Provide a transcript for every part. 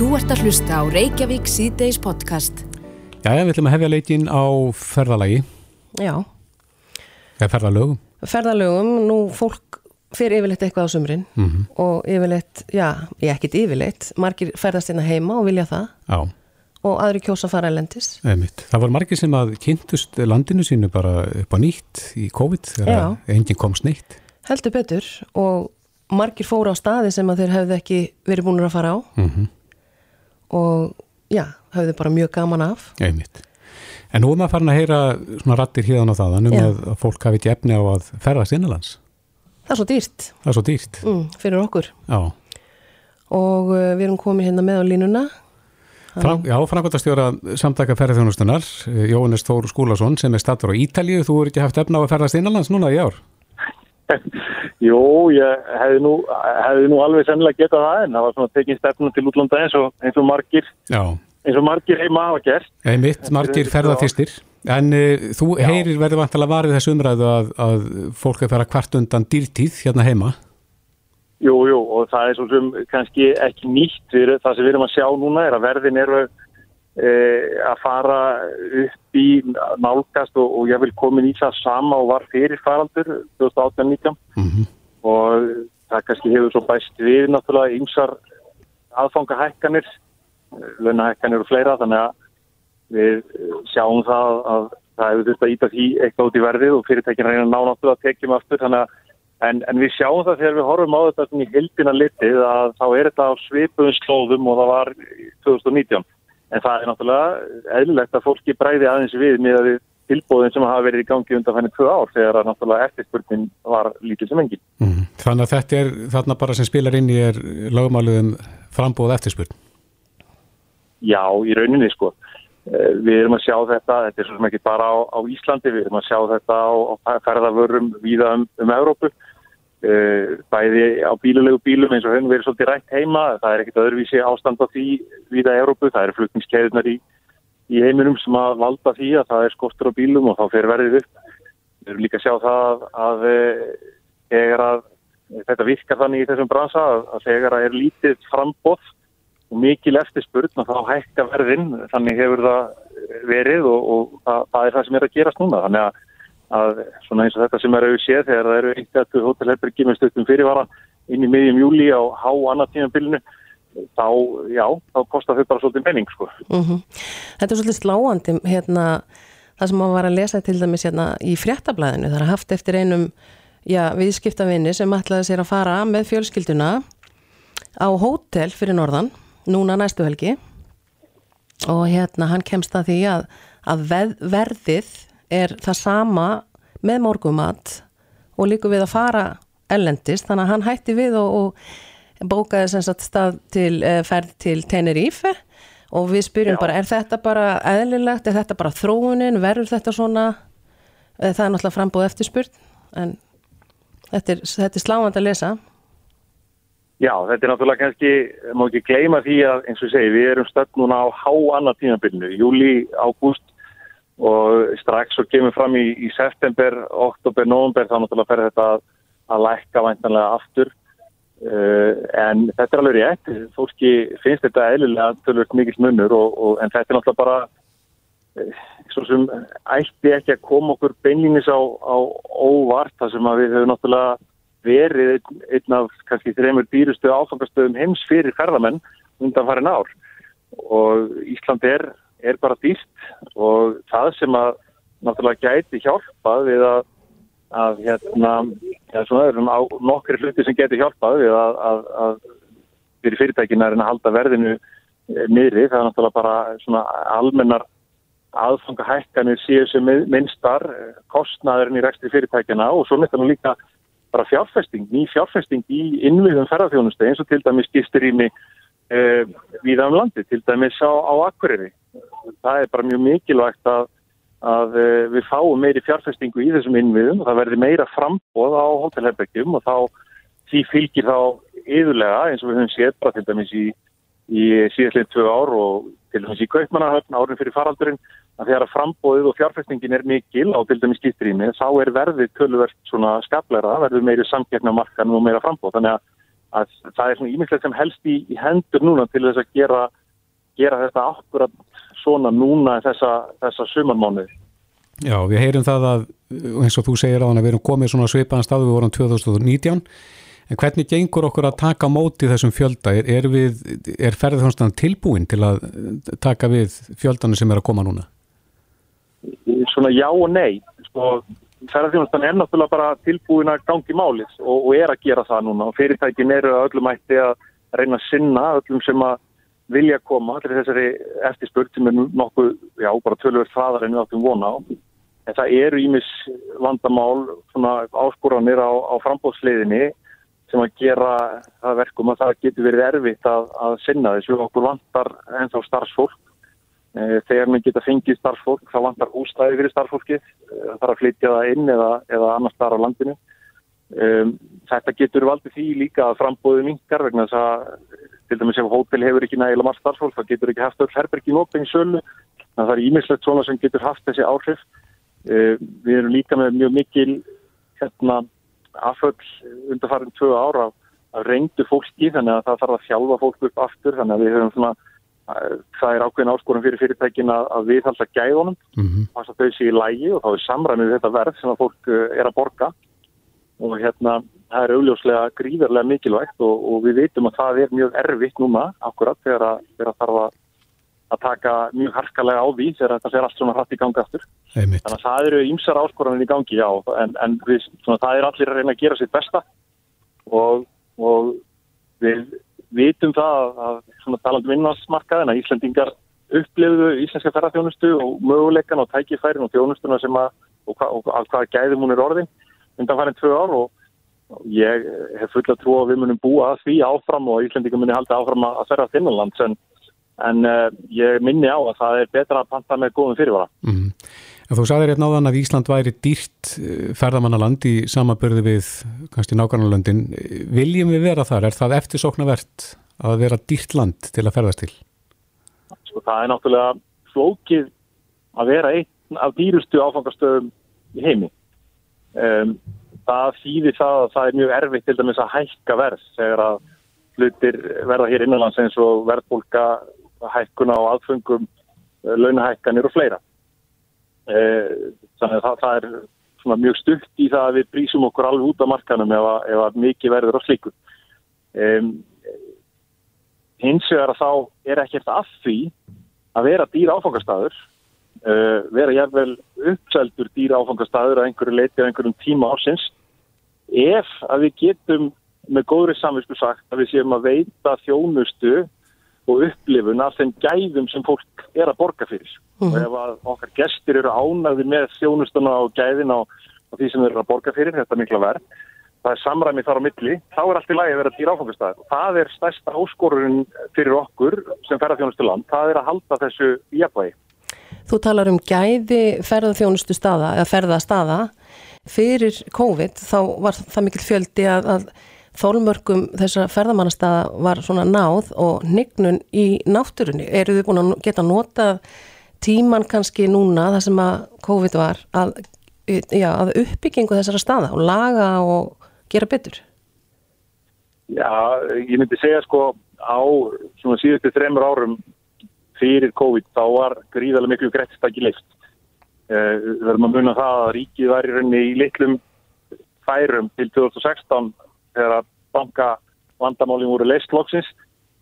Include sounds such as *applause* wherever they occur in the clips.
Þú ert að hlusta á Reykjavík síðdeis podcast. Jæja, við ætlum að hefja leikin á ferðalagi, Já, eða ferðalögum. ferðalögum, nú fólk fyrir yfirleitt eitthvað á sumrin Mhm. og yfirleitt, já, ég ekkit yfirleitt, margir ferðast hérna heima og vilja það Já, og aðri kjósa að fara elendis. einmitt. Það voru margir sem að kynntust landinu sínu bara upp á nýtt í COVID þegar Já. enginn komst neitt. Heldur betur og margir fóru á staði sem að þeir hefðu ekki verið búin að fara á Mm og já, hefðu bara mjög gaman af. Einmitt. En nú er maður farin að heyra svona rattir híðan á þaðan um Já. að, fólk hafi ekki efni á að ferðast innanlands. Það er svo dýrt Það er svo dýrt. mm, fyrir okkur Já. og uh, við erum komin hérna með á línuna. Frá, já, framkvæmtastjóra samtaka ferðarþjónustunar, Jóhannes Þór Skúlason sem er stattur á Ítalíu. Þú er ekki haft efni á að ferðast innanlands núna í ár? *laughs* Jú, ég hefði nú, hefði nú alveg sennilega getað það en það var svona tekinn stefnum til útlanda eins og, eins og margir Já. eins og margir heima hafa gert. Einmitt, margir ferðarþýstir. En uh, þú Já. heyrir verður vantilega varið þessu umræðu að, að fólk er að fara kvart undan dýrtíð hérna heima. Jú, jú, og það er svo sem kannski ekki nýtt við, það sem við erum að sjá núna er að verðin eru að fara upp í nálgast og, og ég vil komin í það sama og var fyrir faraldur 2018-19 Mm og það kannski hefur svo bæst við náttúrulega ymsar aðfangahækkanir, launahækkanir og fleira þannig að við eh, sjáum það að það hefur þurft að íta því eitthvað út í verðið og fyrirtækin reyna ná náttúrulega að tekjum aftur þannig að En, en við sjáum það þegar við horfum á þetta svona í hildina litið að þá er þetta á svipuðum slóðum og það var í 2019. En það er náttúrulega eðlilegt að fólki bræði aðeins við með að við tilbúðin sem hafa verið í gangi undan fennið tvö ár þegar að náttúrulega eftirspurnin var lítil sem engin. -hmm. Þannig að þetta er þarna bara sem spilar inn í er lögmáluðum frambúð eftirspurn. Já, í rauninni sko. Eh, Við erum að sjá þetta, þetta er svo sem ekki bara á, á Íslandi, við erum að sjá þetta á, á ferðavörum víða um, um Európu. Uh, bæði á bílulegu bílum eins og höfum verið svolítið rætt heima það er ekkit öðruvísi ástand á því viða Európu, það eru flutningskeðunar í, í heiminum sem að valda því að það er skortur á bílum og þá fer verðið upp. Við erum líka að sjá það að, að þegar að þetta virkar þannig í þessum bransa að, að þegar að er lítið frambóð og mikil eftirspurn og þá hækka verðin þannig hefur það verið og, og það, það er það sem er að gerast núna. Þannig að að svona eins og þetta sem er auðvitað séð þegar það eru einhverju hótelherbergi með stöttum fyrirvara inn í miðjum júli á há annað tímabilinu þá, já, þá kostar þau bara svolítið menning, sko. Mm Þetta er svolítið sláandi hérna, það sem maður var að lesa til dæmis hérna, í fréttablaðinu, það er haft eftir einum já, viðskiptavinni sem ætlaði sér að fara með fjölskylduna á hótel fyrir norðan núna næstu helgi. Og hérna hann kemst að því að, að veð, verðið er það sama með morgumat og líka við að fara ellendist, þannig að hann hætti við og, og bókaði sem sagt stað til uh, ferð til Tenerife og við spyrjum Já. bara, er þetta bara eðlilegt, er þetta bara þróunin, verður þetta svona, Eh, það er náttúrulega frambúð eftirspurn, en þetta er, þetta er sláand að lesa. Já, þetta er náttúrulega kannski, má ekki gleyma því að eins og segi, við erum stödd núna á há annað tímabilinu, júli, ágúst og strax og kemur fram í, í september, oktober, november þá náttúrulega fer þetta að, að lækka væntanlega aftur. Uh, en þetta er alveg rétt, fólki finnst þetta eðlilega tölvöld mikil munur og, og, en þetta er náttúrulega bara uh, svo sem ætti ekki að koma okkur beinlínis á, á óvart þar sem að við höfum náttúrulega verið einn, einn af kannski þreymur dýrustu áfangastöðum heims fyrir ferðamenn undan farin ár. Og Ísland er, er bara dýrt og það sem að náttúrulega gæti hjálpað við að, að hérna, ja, svona öðrum á nokkri hluti sem gæti hjálpað við að, að, að fyrir fyrirtækina er að halda verðinu eh, niðri, það er náttúrulega bara svona almennar aðfangahækkanir séu sem minnstar eh, kostnaðurinn í rekstri fyrirtækjana og svo mitt er nú líka bara fjárfesting, ný fjárfesting í innviðum ferðarþjónustu eins og til dæmis gisturými uh, viða um landi, til dæmis á, á Akureyri. Það er bara mjög mikilvægt að, að uh, við fáum meiri fjárfestingu í þessum innviðum og það verði meira frambóð á hótelherbergjum og þá því fylgir þá yðurlega eins og við höfum séð bara til dæmis í, í síðastlega tvö ár og til dæmis í Kaupmannahöfn árin fyrir faraldurinn að þegar að frambóðið og fjárfestingin er mikil á til dæmis skiptrými þá er verðið töluvert svona skapleira, verður meiri samgefna markanum og meira frambóð. Þannig að að það er svona ímyndilegt sem helst í, í hendur núna til þess að gera, gera þetta akkurat svona núna þessa, þessa sumarmánu. Já, við heyrum það að eins og þú segir að við erum komið svona svipaðan staðu við vorum 2019 en hvernig gengur okkur að taka móti þessum fjölda? Er, er, við, er ferðarþjónustan tilbúin til að taka við fjöldanu sem er að koma núna? Svona já og nei. Sko, ferðarþjónustan er náttúrulega bara tilbúin að gangi málið og, og er að gera það núna og fyrirtækin eru að öllum ætti að reyna að sinna öllum sem að vilja koma allir þessari eftirspurt sem er nokkuð, já, bara tölvöld hraðar en við áttum vona á. En það eru ímis vandamál, svona áskoranir á, á frambóðsliðinni sem að gera það verkum að það getur verið erfitt að, að sinna þessu okkur vantar ennþá starfsfólk. E, þegar maður geta fengið starfsfólk þá vantar hústæði fyrir starfsfólkið, e, það þarf að flytja það inn eða, eða annars þar á landinu. E, þetta getur valdið því líka að frambóðu mingar vegna þess að til dæmis ef hótel hefur ekki nægilega margt starfsfólk þá getur ekki haft öll herbergi nópeng sölu. Það er ímislegt svona sem getur haft þessi áhrif. Við erum líka með mjög mikil hérna afföll undarfærin tvö ára af reyndu fólki þannig að það þarf að þjálfa fólk upp aftur þannig að við höfum svona það er ákveðin áskorum fyrir fyrirtækin að, að við halda gæðunum mm -hmm. þess að þau sé í lægi og þá er samræmið þetta verð sem að fólk eh, er að borga og hérna það er augljóslega gríðarlega mikilvægt og, og við veitum að það er mjög erfitt núna akkurat þegar að, þegar að þarf að að taka mjög harkalega á því þegar þetta fer allt svona hratt í gangi aftur. Einmitt. Þannig að það eru ýmsar áskoranir í gangi, já, en, en við, svona, það er allir að reyna að gera sitt besta og, og við vitum það að svona talandum innvarsmarkaðin að Íslandingar upplifðu íslenska ferðarþjónustu og möguleikan og tækifærin og þjónustuna sem að, og, hva, og að hvaða gæðum hún er orðin undan farin tvö ár og ég hef fulla trú að við munum búa að því áfram og Íslandingar muni halda áfram að ferða þinnanlands en en uh, ég minni á að það er betra að panta með góðum fyrirvara. Mm. En þú sagðir hérna áðan að Ísland væri dýrt eh, ferðamannaland í samabörði við kannski nákvæmlandin. Viljum við vera þar? Er það eftirsoknavert að vera dýrt land til að ferðast til? Sko það er náttúrulega flókið að vera einn af dýrustu áfangastöðum í heimi. Um, það þýðir það að það er mjög erfitt til dæmis að hækka verð þegar að hlutir verða hér innanlands eins og verðbólka hækkuna á aðfengum, eh, launahækkanir og fleira. Eh, þannig að það, það er mjög stutt í það að við prísum okkur alveg út af markanum ef að, ef að mikið verður á slíku. Um, hins vegar að þá er ekkert að því að vera dýra áfangastæður, uh, vera jæfnvel uppseldur dýra áfangastæður að einhverju leiti á einhverjum tíma ársins, ef að við getum með góðri samvisku sagt að við séum að veita þjónustu og upplifun af þeim gæðum sem fólk er að borga fyrir. Mm -hmm. Og ef að okkar gestir eru ánaði með þjónustuna og gæðin á, á því sem þeir eru að borga fyrir, þetta er mikla verð, það er samræmi þar á milli, þá er allt í lagi að vera dýra áfangastæð. Það er stærsta áskorun fyrir okkur sem ferðarþjónustu land, það er að halda þessu jafnvægi. Þú talar um gæði ferðarþjónustu staða, eða ferðastaða. Fyrir COVID þá var það mikil fjöldi að, að þólmörgum þessar ferðamannastaða var svona náð og nignun í náttúrunni. Eru þið búin að geta nota tíman kannski núna þar sem að COVID var að, já, að uppbyggingu þessara staða og laga og gera betur? Já, ég myndi segja sko á svona síðustu þreymur árum fyrir COVID þá var gríðarlega miklu greittstæki leift. Eh, við verðum að muna það að ríkið var í rauninni í litlum færum til 2016 þegar banka vandamálinn voru leistloksins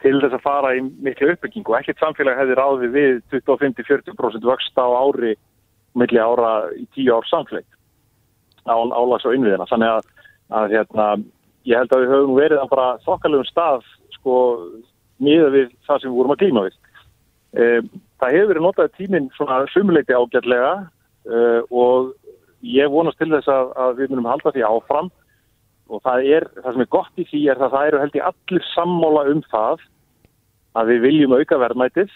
til þess að fara í miklu uppbyggingu. Ekkert samfélag hefði ráði við 25-40% vöxt á ári milli ára í tíu ár samfélag á álags og innviðina. Þannig að, að hérna, ég held að við höfum verið að bara þokkalugum stað sko miða við það sem við vorum að glíma við. E, það hefur verið notað tíminn svona sumuleiti ágætlega e, og ég vonast til þess að, að við munum halda því áfram og það er, það sem er gott í því er að það eru held í allir sammóla um það að við viljum auka verðmætið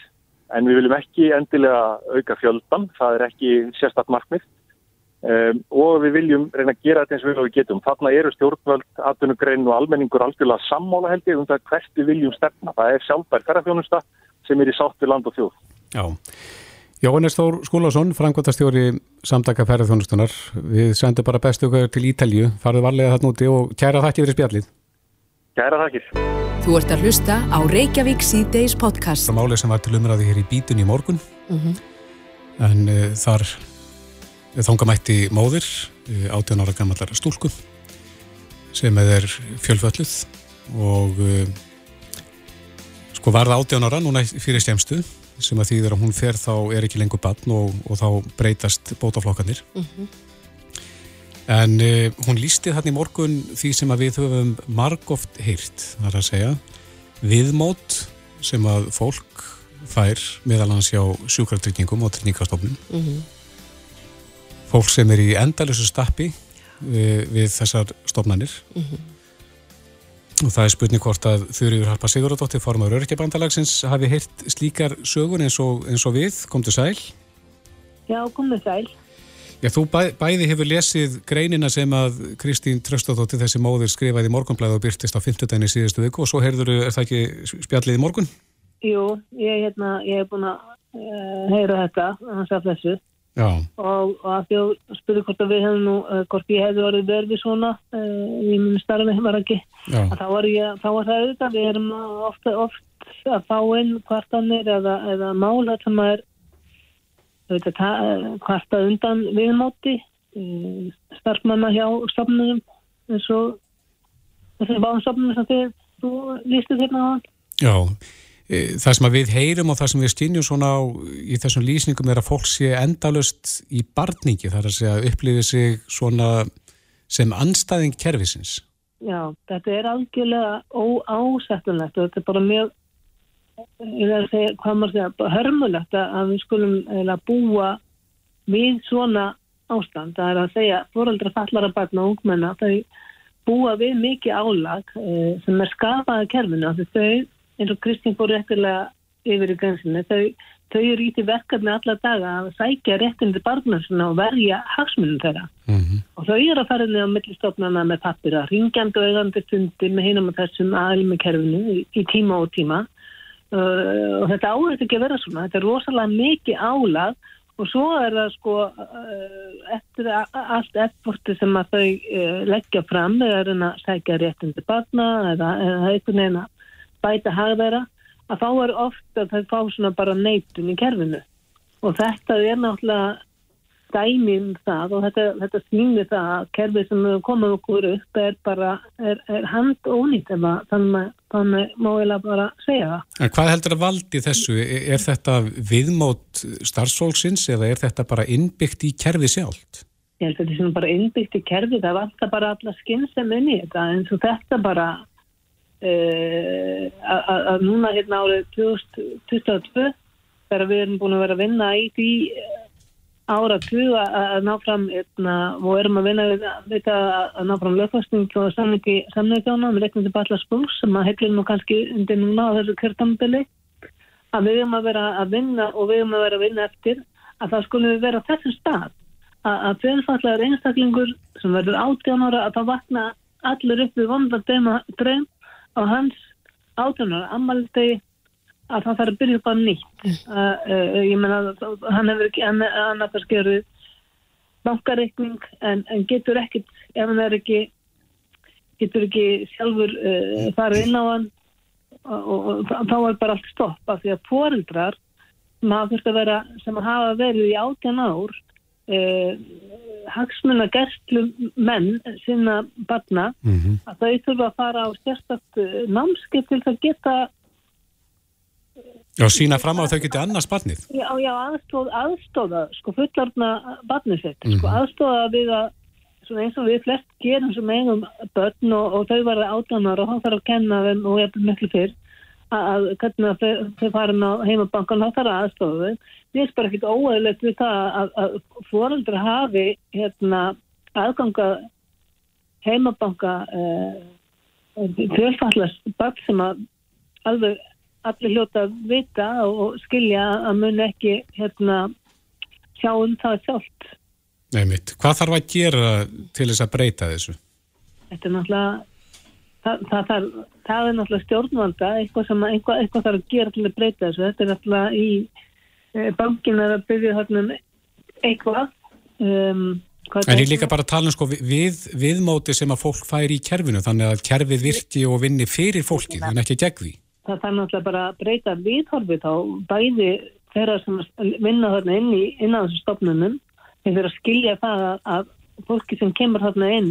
en við viljum ekki endilega auka fjöldan, það er ekki sérstaklega markmið um, og við viljum reyna að gera þetta eins og við getum. Þarna eru stjórnvöld, atvinnugrein og almenningur algjörlega sammóla held ég um það hvert við viljum stefna. Það er sjálfbær ferðarfjónusta sem er í sátt við land og þjóð. Já. Jóhannes Þór Skúlason, frangvöldastjóri samtaka ferðarþjónustunar. Við sendum bara bestu okkar til Ítalju, farið varlega þarna úti og kæra þakki fyrir spjallið. Kæra þakkir. Þú ert að hlusta á Reykjavík C-Days podcast. Það máli sem var til umræði hér í bítun í morgun en uh, þar þángamætti móðir uh, 18 ára gammallar stúlku sem er fjölfölluð og uh, sko varða 18 ára núna fyrir stjæmstu sem að þýðir að hún fer þá er ekki lengur bann og, og þá breytast bótaflokkanir en uh, hún lísti þarna í morgun því sem að við höfum margóft heyrt, það er að segja. Viðmót sem að fólk fær meðal hans hjá sjúkratryggingum og tryggingastofnun. Fólk sem er í endalusu stappi við, við þessar stofnanir og það er spurning hvort að Þurriður Harpa Sigurðardóttir formar örkjabandalagsins hafi heyrt slíkar sögur eins og, eins og við, komdu sæl Já, komið sæl. Já, þú bæ, bæði hefur lesið greinina sem að Kristín Tröstadóttir þessi móðir skrifaði í morgunblæði og byrtist á 50 dæni síðustu viku og svo heyrður, er það ekki spjallið í morgun? Jú, ég, hérna, ég hef búin að uh, heyra þetta, hans af þessu Já, og, og að að spurði hvort að við hefum nú, uh, hvort ég hefði orðið verfið svona uh, í minn starfi var ekki, þá var, ég, þá var það auðvitað, við erum ofta, oft að fá inn kvartanir eða, eða mál þar sem er auðvitað ta- eh, undan viðmáti uh, starfmanna hjá stofnunum eins og þessum báðum stofnunum sem þið, þú lístið hérna á hann. já. E, Það sem við heyrum og það sem við stynjum svona á í þessum lýsningum er að fólk sé endalust í barningi, það er að segja upplifið sig svona sem anstæðing kerfisins. Já, þetta er algjörlega óásættunlegt og þetta er bara mjög ég er að segja, hvað maður segja, hörmulegt að við skulum eiginlega búa við svona ástand. Það er að segja, fóröldra fallara barna og ungmenna, þau búa við mikið álag eh, sem er skapaði kerfinu. af því Þau, eins og Kristín fór réttilega yfir í grensinu, þau, þau eru í því verkefni alla daga að sækja réttindi barna sinna og verja hagsmunum þeirra. Mm Og þau eru að fara niður á millistofnana með pappira, ringjandi og eigandi fundi með hinum og þessum aðlum í í, tíma og tíma. Uh, og þetta áður ekki að vera svona. Þetta er rosalega mikið álag og svo er það sko uh, eftir allt efforti sem að þau uh, leggja fram eða reyna að sækja réttindi barna eða, eða einhvern veginn að bæta hagðæra að þá er oft að þau fá svona bara neitun í kerfinu. Og þetta er náttúrulega dæmi um það og þetta, þetta sýnir það að kerfið sem komum okkur upp er bara, er, er hand ónýtt ef að þannig, þannig má ég bara segja það. En hvað heldur að valdi þessu? Er, er þetta viðmót starfsfólksins eða er þetta bara innbyggt í kerfið sjálft? Ég held að þetta er bara innbyggt í kerfið, það vantar bara alla skynsem inn í þetta eins og þetta bara að að núna hérna árið 2022 þegar við erum búin að vera að vinna í því ára tuga að ná fram eitna, og erum að vinna við, við að, ná fram lögfasting og samningi samningi með reiknum til Ballas Búls sem að heilur nú kannski undir núna á þessu kjörtambili að við erum að vera að vinna og við erum að vera að vinna eftir að það skulum við vera á þessum stað að, að fjölfallar einstaklingur sem verður átján ára að það vakna allir upp við vondan dreym á hans átján ára ammaldegi að það þarf að byrja upp á nýtt. Uh, uh, ég menna hann hefur ekki hann, hann að skerur bankareikning en, en getur ekkit ef hann er ekki getur ekki sjálfur uh, farið inn á hann. Og, og, og þá er bara allt stopp af því að foreldrar sem þurft að vera sem hafa verið í átjan ár uh, hagsmuna gerstlu menn sinna barna Mm -hmm. að þau þurfa að fara á sérstakt námskip til að geta Já, sína fram á að þau geti annars barnið. Já, já, aðstóð, aðstóða, sko, fullarna barnið sitt, sko, Mhm. aðstóða við að, eins og við flest gerum sem eigum börn og, og þau verða átanar og þá þarf að kenna þeim og ég er miklu fyrr að, hvernig þau, þau farin á heimabankan, þá þarf að aðstóða þeim. Mér er bara ekkit óæðilegt við það að, að foreldra hafi, hérna, aðganga heimabanka fjölfallast börn sem að alveg allir hljóta vita og skilja að mun ekki hérna sjá um það sjálft. Nei mitt. Hvað þarf að gera til þess að breyta þessu? Þetta er náttúrulega það, það, það, það er náttúrulega stjórnvalda eitthvað sem að- eitthvað, eitthvað þarf að gera til að breyta þessu. Þetta er náttúrulega í e, bankin er að byrja þarna um eitthvað um, En ég líka bara að tala um sko við, viðmóti sem að fólk fær í kerfinu þannig að kerfið virki og vinni fyrir fólki en ekki gegn því. Það þarf náttúrulega bara að breyta viðhorfið þá bæði þeirra sem vinna þarna inn í innan þessu stopnunum þeir fyrir að skilja það að, að fólki sem kemur þarna inn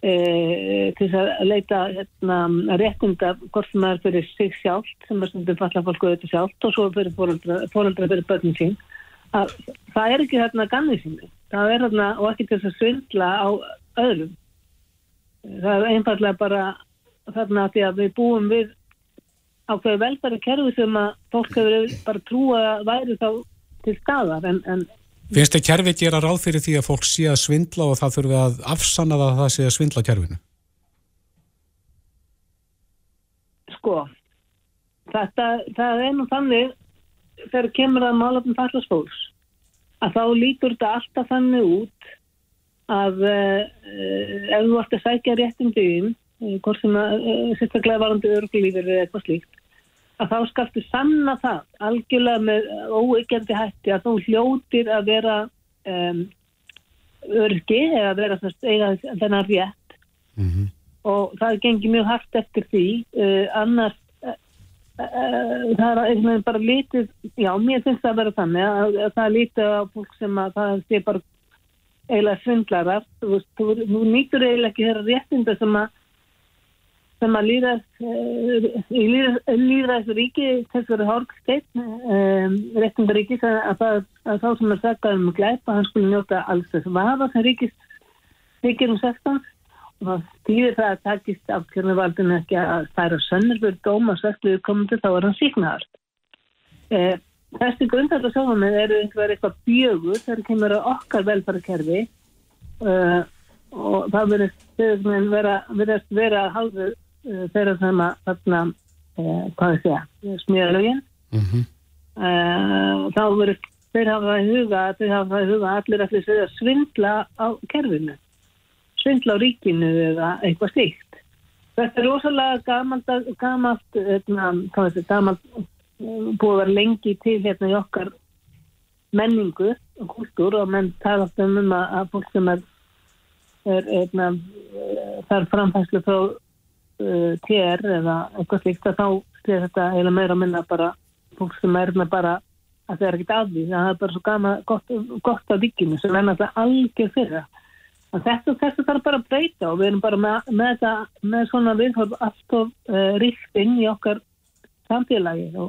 til að leita hérna, réttinda hvort sem er fyrir sig sjálft sem er stundum falla fólku auðvitað sjálft og svo fyrir fóröldra fyrir börnum sín. Að það er ekki þarna gannið sínu. Það er þarna og ekki til þess að svindla á öðrum. Það er einfallega bara þarna því að við búum við ákveði velfæri kerfi sem að fólk hefur bara trúa væri þá til skadar en, en Finnst þið kerfi gera ráð fyrir því að fólk sé að svindla og það þurfi að afsanna það að það sé að svindla kerfinu? Sko þetta, það er nú þannig þegar kemur að málafn fallasfólks að þá lítur þetta alltaf þannig út að uh, ef þú vart að sækja réttum dygin, uh, hvort sem að uh, sérstaklega varandi örglífur eða eitthvað slíkt, að þá skaltu sanna það algjörlega með óeikjandi hætti að þú hljótir að vera um, örgi eða vera þennan rétt mm -hmm. og það gengir mjög hægt eftir því annars Eh, það er bara lítið, já mér finnst það að vera þannig að, að það er lítið á fólk sem að það sé bara eiginlega svindlarar, þú þú, þú nýtur eiginlega ekki þeirra réttinda sem að sem að í líðast ríki þess verið hórgsteitt um, réttindaríkis að, að, að þá sem er sagðað um glæpa, hann skulle njóta alls þess vafa sem ríkist ríkir um 16 og það stýðir það að takist af kjörnuvaldinu ekki að stæra sönnur fyrir dóma sætluðu komundu þá er hann síknaðar. Eh, þessi grundhættu sáfamið eru einhver eitthvað bjögur þegar kemur að okkar velfærakerfi eh, og það verður vera, vera, vera hálfu eh, þeirra sem að þarna, eh, hvað er það, smíðalögin. Mm -hmm. þá verður þeir hafa það í huga, þeir hafa það í huga allir allir að svindla á kerfinu svindla á ríkinu eða eitthvað stíkt. Þetta er rosalega gamalt, gamalt, hérna, gamalt búið að vera lengi til hérna í okkar menningu og kultúr og menn tala um um að, að fólk sem er, er eitna, þar framfæslu frá uh, TR eða eitthvað slikt að þá er þetta eða meira að minna bara fólk sem er með bara að það er ekkit af því það er bara svo gama gott, gott af vikinu sem er náttúrulega algjör fyrir það Þetta, þetta þarf bara að breyta og við erum bara með, með, það, með svona viðhörf alltof uh, eh, ríkt inn í okkar samfélagi og,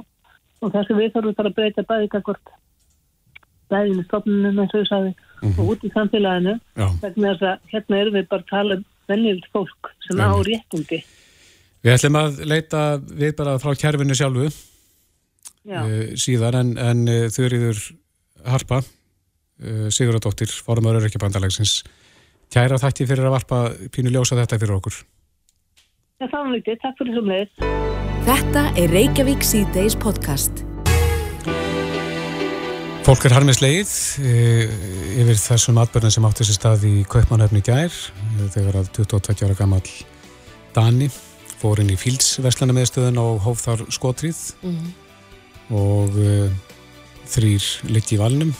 og þessi viðhörfu þarf að breyta bæði kakvort bæðinu stofnunum eins og ég sagði mm -hmm. og út í samfélaginu þess að hérna erum við bara að tala um vennild fólk sem á réttindi. Við ætlum að leita við bara frá kjærfinu sjálfu uh, síðan en, en uh, þau eruður Harpa Sigurðardóttir, fórumar Öryrkjabandalagsins Kæra þætti fyrir að varpa pínu ljósa þetta fyrir okkur. Já, það var mjög, takk fyrir svo með. Þetta er Reykjavík C-Days podcast. Fólk er harmið sleið eh, yfir þessum atbyrðin sem átti þessi stað í Kaupmannhöfni gær eh, þegar að 22 ára gammal Dani fór inn í fílsverslana meðstöðun og hóf þar skotrið mm -hmm. og uh, þrýr litt í valnum,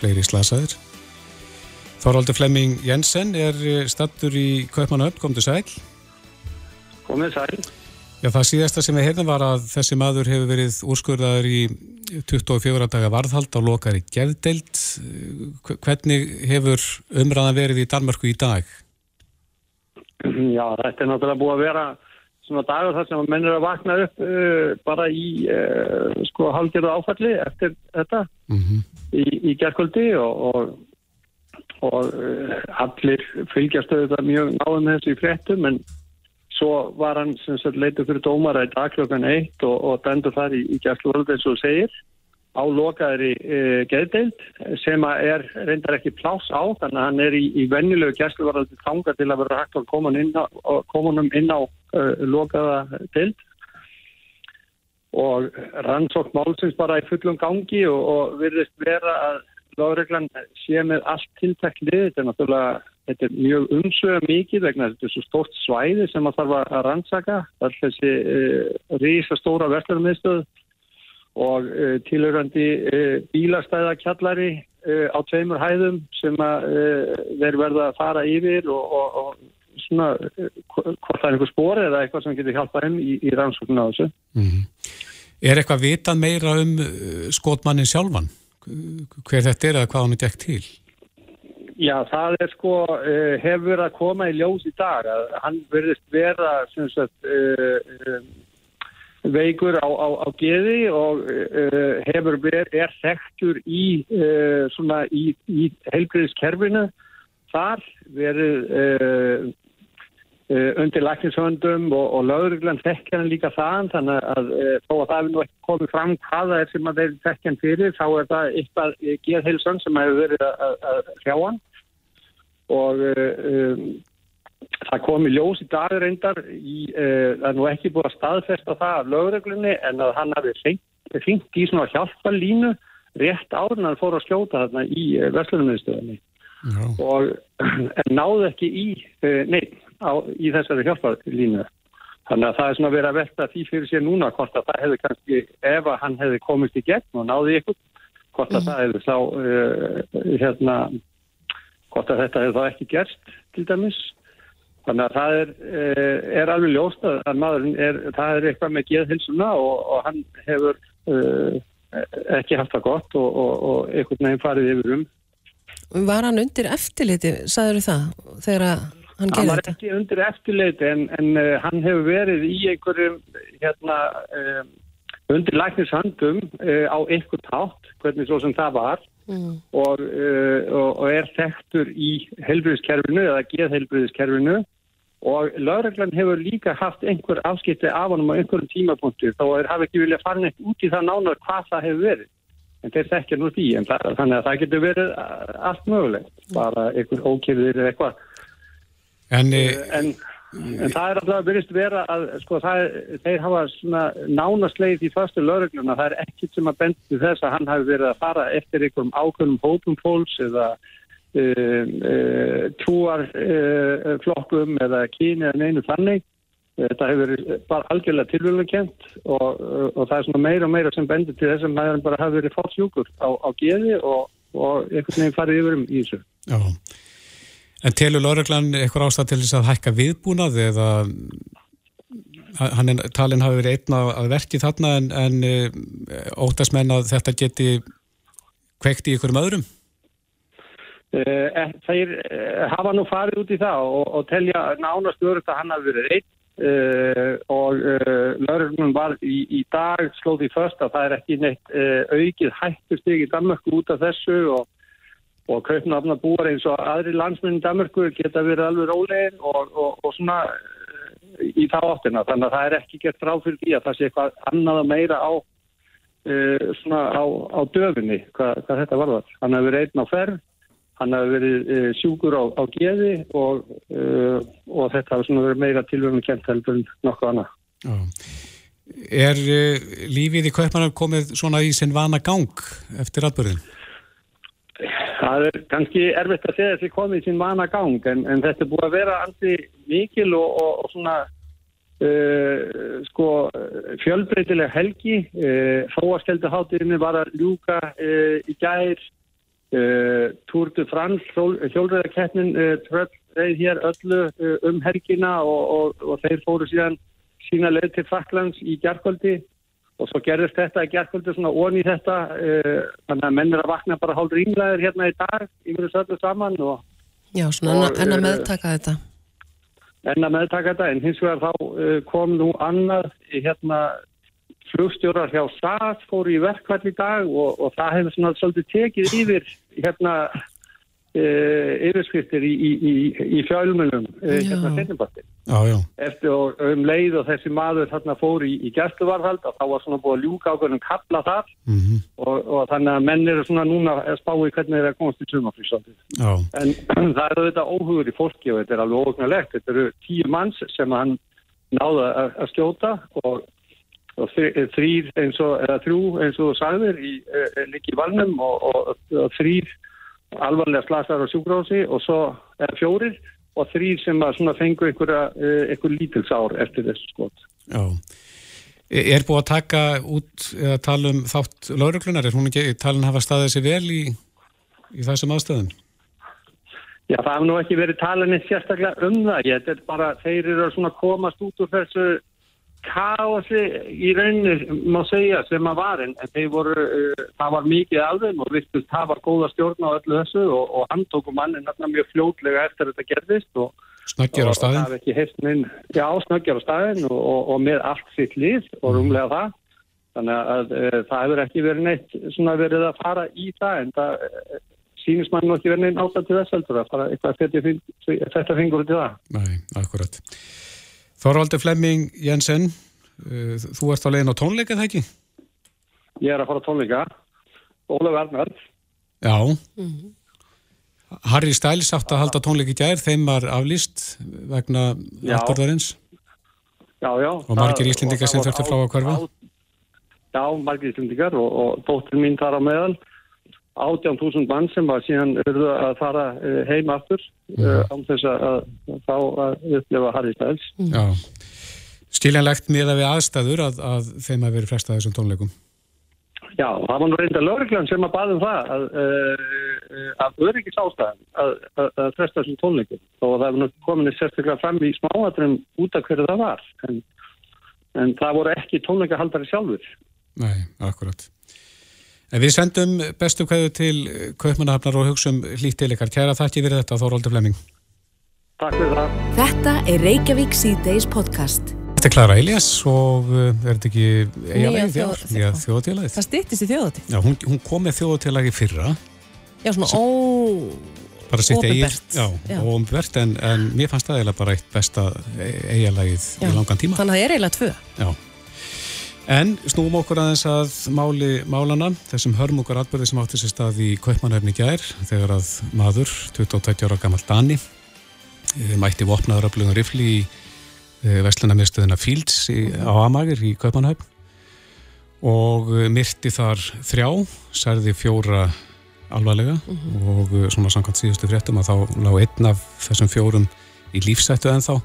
fleiri slasaður Þorvaldur Flemming Jensen er eh, stattur í Kaupmannöfn, kom til sæl. Komið sæl. Já, það síðasta sem við heyrðum var að þessi maður hefur verið úrskurðaður í 24 daga varðhald á lokari gefdeild. Hvernig hefur umræðan verið í Danmarku í dag? Já, þetta er náttúrulega búið að vera svona dagur þar sem menn er að vakna upp uh, bara í uh, sko halgjörðu áfalli eftir þetta mm -hmm. í, í gerðkvöldi og, og og uh, allir fylgjast auðvitað mjög náðum þessu í fréttum en svo var hann sem sagt leitið fyrir dómara í dag klokkan eitt og, og dendur þar í, í gæsluverð eins og segir á lokaðri uh, geðdeild sem er reyndar ekki plás á þannig að hann er í, í vennilegu gæsluverð þanga til að vera hægt að koma komunum inn á uh, lokaða deild. Og rannsótt málsins bara í fullum gangi og, og virðist vera að Láðurreglan sé með allt tiltækt lið, þetta er náttúrulega þetta er mjög umsögum mikið vegna þetta er svo stórt svæði sem maður þarf að rannsaka, all þessi uh, rísa stóra verðlarmiðstöð og uh, tilhörandi uh, bílastæðakjallari uh, á tveimur hæðum sem að þeir verða að fara yfir og, og, og svona hvort það er einhver spór eða eitthvað sem getur hjálpað henn í, í rannsóknu á þessu. Mm -hmm. Er eitthvað vitað meira um skotmannin sjálfan? Hver þetta er eða hvað hann er dekt til? Já, það er sko, hefur að koma í ljós í dag að hann verðist vera sem sagt veikur á, á, á geði og uh, hefur verið, er þektur í, uh, svona, í, í heilbriðiskerfinu þar verið uh, undir lækningshöndum og, og lögurglann þekkja hann líka þann þannig að þó að það hefur nú ekki komið fram hvaða er sem að þeir þekkja hann fyrir þá er það eitthvað geðheilsan sem hefur verið að hrjá hann. Og um, Það kom í ljós í dag reyndar, í, uh, það er nú ekki búið að staðfesta það af lögreglunni en að hann hafi fengt í svona hjálparlínu rétt árun að hann fór að skjóta þarna í uh, Vestlunumviðstöðinni og *clears throat* náðu ekki í, uh, nei, á, í þessari hjálparlínu. Þannig að það er svona verið að velta því fyrir sér núna hvort að það hefði kannski, ef að hann hefði komist í gegn og náði ykkur, hvort að mm. það hefði þá, hérna, hvort að þetta hefði þá ekki gerst til dæmis. Þannig að það er, eh, er alveg ljóst að maðurinn er, það er eitthvað með geðhilsuna og, og hann hefur uh, ekki haft það gott og, og, og einhvern veginn farið yfir um. Var hann undir eftirliti, sagður það, þegar hann gerði þetta? Hann var ekki undir eftirliti en, en uh, hann hefur verið í einhverjum hérna, uh, undir læknishandum á einhver tátt, hvernig svo sem það var. Mm. Og, og er þekktur í helbriðskerfinu eða geðhelbriðskerfinu og lauraglann hefur líka haft einhver afskipti af honum á einhverjum tímapunktu þá er hafi ekki viljað fara neitt út í það nánar hvað það hefur verið. En þeir þekkja nú því en það, þannig að það getur verið allt mögulegt. Bara einhver ókýrðir eða eitthvað. En, eh, en, en það er alltaf að byrjast vera að sko er, þeir hafa svona nánasleið í fyrstu laurugluna það er ekkit sem að bendi þess að hann hafi verið að fara eftir einhverjum ákveðnum hópum fólks eða trúarflokkum uh, eða kyni eða neinu þannig. Þetta hefur bara algjörlega tilvölu kent og, og það er svona meira og meira sem bendur til þess að maður bara hafi verið fátt sjúkur á, á geði og, og einhvern veginn farið yfir um í þessu. Já, en telur Lóreglann eitthvað ástæð til þess að hækka viðbúnað eða er, talin hafi verið einna að verki þarna en, en uh, óttast menn að þetta geti kveikt í ykkurum öðrum? Eh, eh, þeir eh, hafa nú farið út í það og, og telja nánast örugt að hann hafi verið reitt og laururnum var í, í dag slóð í först að það er ekki neitt aukið hættustig í Danmarku út af þessu og, og kaupnafna búar eins og aðri landsmyndir í Danmarku geta verið alveg rólegin og, og svona í þá áttina þannig að það er ekki gert ráð fyrir því að það sé eitthvað annað að meira á svona á, á döfinni hvað, hvað þetta var það. Hann hefur verið einn á ferð Hann hafi verið e, sjúkur á, á geði og, e, og þetta hafi verið meira tilvöfum kent heldur en nokkuð annað. Já. Er e, lífið í Kaupanar komið svona í sinn vana gang eftir atbyrðin? Það er kannski erfitt að segja að þetta komið í sinn vana gang en, en þetta er búið að vera alveg mikil og, og, og svona uh, sko fjölbreytileg helgi. Uh, Fóaskelduháttirinn var að ljúka uh, í gær Uh, Tour de France hjólreðarkeppnin uh, tröll hér öllu uh, um helgina og, og, og þeir fóru síðan sína leið til Fraklands í gerðkvöldi og svo gerðist þetta í gerðkvöldi svona ón í þetta þannig að menn er að vakna bara hálf ringlaður hérna í dag yfir þessu öllu saman og, Já, svona enn að meðtaka þetta. Enn að meðtaka þetta en hins vegar þá kom nú annað hérna flugstjórar hjá SAS fóru í verkvall í dag og, og það hefur svona svolítið tekið yfir hérna e, yfirskriftir í, í, í, í fjálmunum e, hérna setjumbattin eftir og um leið og þessi maður þarna fóru í gæstuvarðhald og þá var svona búið að ljúka ákveðnum kalla þar. Mm -hmm. og, og þannig að menn eru svona núna að spái hvernig *clears throat* það er komast í sumaflýsaldið en það eru þetta óhugur í fólki og þetta er alveg óhugnulegt þetta eru tíu manns sem hann náða að, að skjóta og og þrýr eins og, eða þrjú eins og sagðir í, e, líki í valnum og, og, og þrýr alvarlega slasar á sjúkrási og svo er fjórir og þrýr sem að fengu einhverja, e, einhver lítils ár eftir þessu skot. Já. Er búið að taka út eða tala um þátt lauruglunar? Er hún ekki talin að hafa staðið sér vel í, í þessum aðstöðum? Já, það hefur nú ekki verið talinni sérstaklega um það. Ég, þetta er bara, þeir eru svona komast út úr þessu kási í rauninni, má segja, sem að var en voru, uh, það var mikið þeim og vistust það var góða stjórn á öllu þessu og, og hann tóku mannin mjög fljótlega eftir þetta gerðist og Snöggjar á staðin? Já, snöggjar á staðin og, og, og með allt sitt lið og mhm. rúmlega það. Þannig að uh, það hefur ekki verið neitt svona verið að fara í það en það uh, sínist mann ekki verið neitt ástæð til þess heldur að fara eitthvað að þetta fingur út í það. Nei, akkurat. Þorvaldur Flemming Jensen, uh, þú ert á legin á tónleika það ekki? Ég er að fara á tónleika. Ólaf Ernar. Já. Mm -hmm. Harry Styles átt að halda tónleiki gær, þeim var aflýst vegna afturðarins. Já, já. Og margir íslendingar sem þurfti frá að hverfa. Já, margir íslendingar og, og dóttir mín þar á meðal. 18.000 mann sem var síðan að fara eh, heim aftur mm. án þess að þá að upplefa Harry Styles. Mm. Já, stílanlegt miða við aðstæður að, að þeim að veri flesta þessum tónleikum. Já, það var nú reynda lögreglan sem að baðum það að, uh, að öryggis ástæðan að, að, að fresta þessum tónleikum og það hefur nú komin sérstaklega fram í smáatrum út af hverju það var en, en það voru ekki tónleikahaldari sjálfur. Nei, akkurat. En við sendum bestu kvæðu til Kaupmannahafnar og hugsaum hlýtt til ykkar. Kæra þakki fyrir þetta, Þóróldur Flemming. Takk fyrir það. Þetta er Reykjavík C-Days podcast. Þetta er Klara Elias og uh, er þetta ekki eiginlega þjóðatílaðið? Það stýttist í þjóðatíð. Já, hún, hún kom með þjóðatílaði fyrra. Já, svona ó... Bara sitt eigið, já, óumbert, en, en mér fannst það eiginlega bara eitt besta eiginlegið í langan tíma. Þannig að það er eiginlega tvö. Já. En snúum okkur aðeins að máli málana, þessum hörm okkur atbyrði sem átti sér stað í Kaupmannhefni gær, þegar að maður, 22 ára gammal Dani, eh, mætti vopnaður að blöðum rifli í Eh, vestlunarmiðstöðuna Fields í, á Amagir í Kaupanhaupp og eh, myrti þar þrjá, særði fjóra alvarlega mm -hmm. og svona samkvæmt síðustu fréttum að þá lág einn af þessum fjórum í lífsættu en þá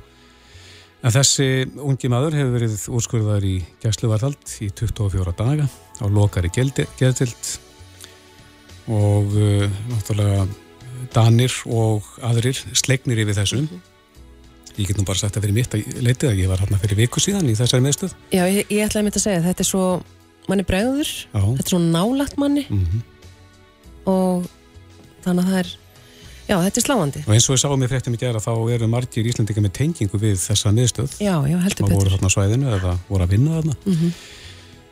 en þessi ungi maður hefur verið úrskurðar í gæsluvartald í 24 daga á lokari geðtild og uh, náttúrulega Danir og aðrir slegnir yfir þessum mm -hmm ég get nú bara sagt að fyrir mitt að leitið að ég var hérna fyrir viku síðan í þessari meðstöð Já, ég, ég ætlaði að mynda að segja að þetta er svo manni bregður, þetta er svo nálagt manni. Mm -hmm. og þannig að það er já, þetta er sláandi og eins og ég sá mér fréttum í gera þá eru margir íslendingar með tengingu við þessa meðstöð Já, já, heldur betur og voru þarna svæðinu eða voru að vinna þarna mm -hmm.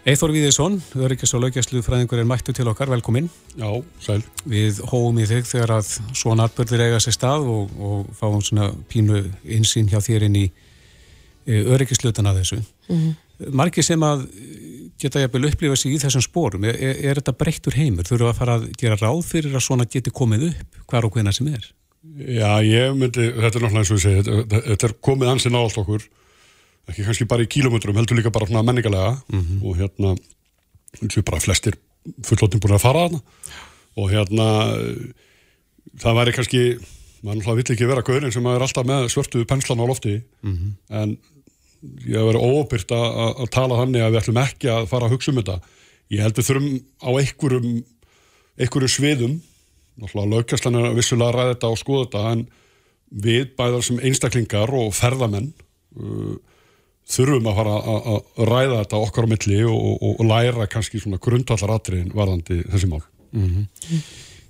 Eithor Víðisson, Öryggis og laugjastluð fræðingur er mættu til okkar, velkomin. Já, sæl. Við hóum í þig þegar að svona atbyrðir eiga sér stað og, og fáum svona pínu insýn hjá þér inn í e, öryggisluðan að þessu. Mm -hmm. Marki sem að geta jæfnvel upplifa sig í þessum spórum, er, er, er þetta breyttur heimur? Þurfu að fara að gera ráð fyrir að svona geti komið upp hvar og hvena sem er? Já, ég myndi, þetta er náttúrulega eins og ég segi, þetta, þetta er komið ansinn á allt okkur ekki kannski bara í kílometrum, heldur líka bara svona menningalega mm -hmm. og hérna og bara flestir fullotinn búin að fara þarna og hérna það væri kannski maður náttúrulega vill ekki vera gaurin sem er alltaf með svörtuðu penslan á lofti mm -hmm. en ég hef verið óbyrgt að tala þannig að við ætlum ekki að fara að hugsa um þetta ég held við þurfum á einhverjum einhverju sviðum náttúrulega lögkastlan er vissulega að ræða þetta og skoða þetta en við bæðar sem einstaklingar og ferðamenn uh, þurfum að fara að ræða þetta okkar á milli og, og, og læra kannski svona grundallar atriðin varðandi þessi mál. Mm -hmm.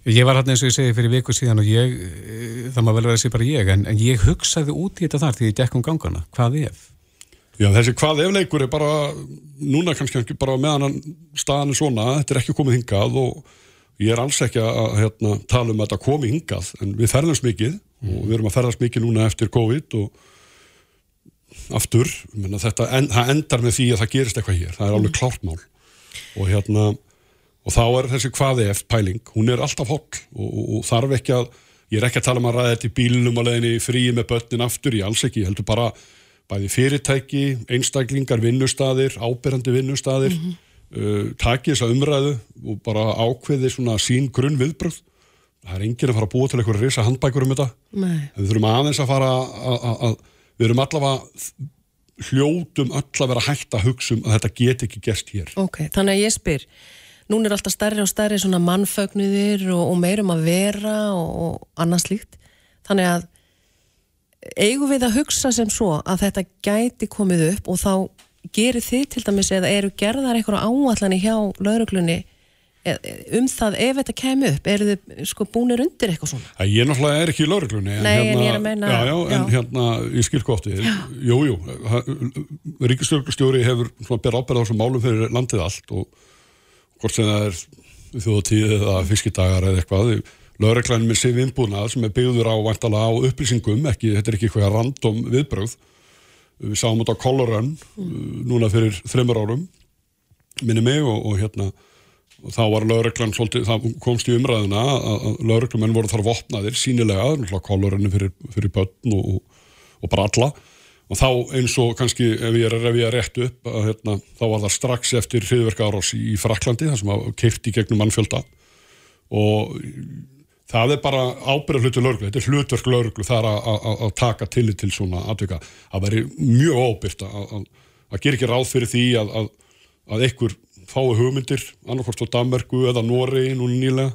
Ég var hérna eins og ég segi fyrir viku síðan og ég, eh, það má vel vera að sé bara ég, en, en ég hugsaði út í þetta þar því ég gekk um gangana. Hvað ef? Já, þessi hvað ef leikur er bara, núna kannski bara meðan staðan er svona, þetta er ekki komið hingað og ég er alls ekki að hérna, tala um að þetta komi hingað, en við ferðast mikið mm. og við erum að ferðast mikið núna eftir COVID og aftur, menna, þetta en, endar með því að það gerist eitthvað hér, það er alveg klárt mál og hérna og þá er þessi hvaði eftir pæling, hún er alltaf holl og, og, og þarf ekki að ég er ekki að tala um að ræða þetta í bílunum að leiðinni fríi með börnin aftur, ég alls ekki, ég heldur bara bæði fyrirtæki, einstaklingar vinnustadir, ábyrrandi vinnustadir mm -hmm. uh, taki þessa umræðu og bara ákveði svona sín grunn viðbröð það er enginn að fara að búa til eitthvað risa handbækur um þetta við þurfum aðeins að fara að við erum allavega hljótum öll að vera hægt að hugsa um að þetta get ekki gerst hér. Ok, þannig að ég spyr, núna er alltaf stærri og stærri svona mannfögnuðir og, og meirum að vera og, og annað slíkt. Þannig að eigum við að hugsa sem svo að þetta gæti komið upp og þá gerir þið til dæmis eða eru gerðar eitthvað áallanir hjá lauruglunni um það ef þetta kemur upp? Eru þið sko búinir undir eitthvað svona? Æ, ég náttúrulega er ekki í lauruglunni en hérna, meina já, já, en hérna, ég skil gott við Jújú, ríkistjórnstjóri hefur svona ber ábyrða á þessum málum fyrir landið allt og hvort sem það er þjóðatíð eða fiskidagar eða eitthvað lauruglan með sér vinnbúnað sem er byggður á á upplýsingum ekki, þetta er ekki eitthvað random viðbröð við sáum þetta á Colorun núna fyrir þreymur árum minni mig og, og hérna og þá var lauruglan svolítið, það komst í umræðina að lauruglumenn voru þar vopnaðir sínilega, kolorinu fyrir, fyrir börn og, og, og bara alla. Og þá eins og kannski ef ég er ég er rétt upp, að, hérna, þá var það strax eftir hriðverka árás í Fraklandi þar sem að keifti gegnum mannfjölda. Og það er bara ábyrða hlutu lauruglu, þetta er hlutverk lauruglu þar að taka tillit til svona atvika, að veri mjög ábyrgt að gera ekki ráð fyrir því að, að, að einhver fái hugmyndir, annarkort á Danmarku eða Nóri núna nýlega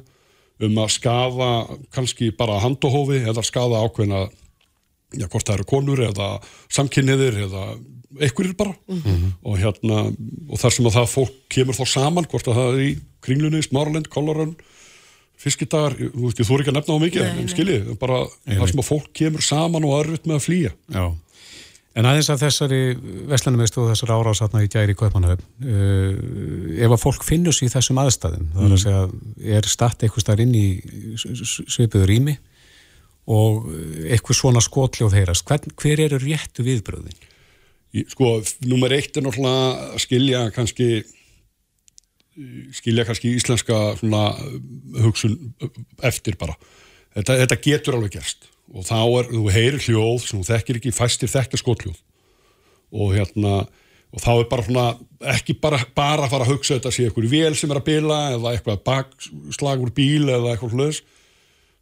um að skafa kannski bara handahófi eða skafa ákveðna já, hvort það eru konur eða samkynniðir eða einhverjir bara mm -hmm. og hérna og þar sem að það fólk kemur þá saman hvort að það er í kringlunni, Smáralind, Kollarön fiskidagar, þú veist, ég þú er ekki að nefna á mikið, en skiljið, bara þar sem að fólk kemur saman og örfitt með að flýja. Já. En aðeins að þessari veslanumist og þessari árásatna í gæri Kaupanahöfn, uh, ef að fólk finnur sér í þessum aðstæðum, það er að segja, er statt eitthvað starf inn í svipuður rými og eitthvað svona skotljóð heyrast, Hvern, hver eru réttu viðbröðin? Sko, nummer eitt er náttúrulega að skilja kannski, skilja kannski íslenska svona hugsun eftir bara. Þetta, þetta getur alveg gerst. Og þá er, þú heyrir hljóð sem þú þekkir ekki, fæstir þekkja skothljóð. Og hérna og þá er bara svona, ekki bara, bara að fara að hugsa þetta sé eitthvað vél sem er að bila eða eitthvað bakslag úr bíl eða eitthvað hljóðs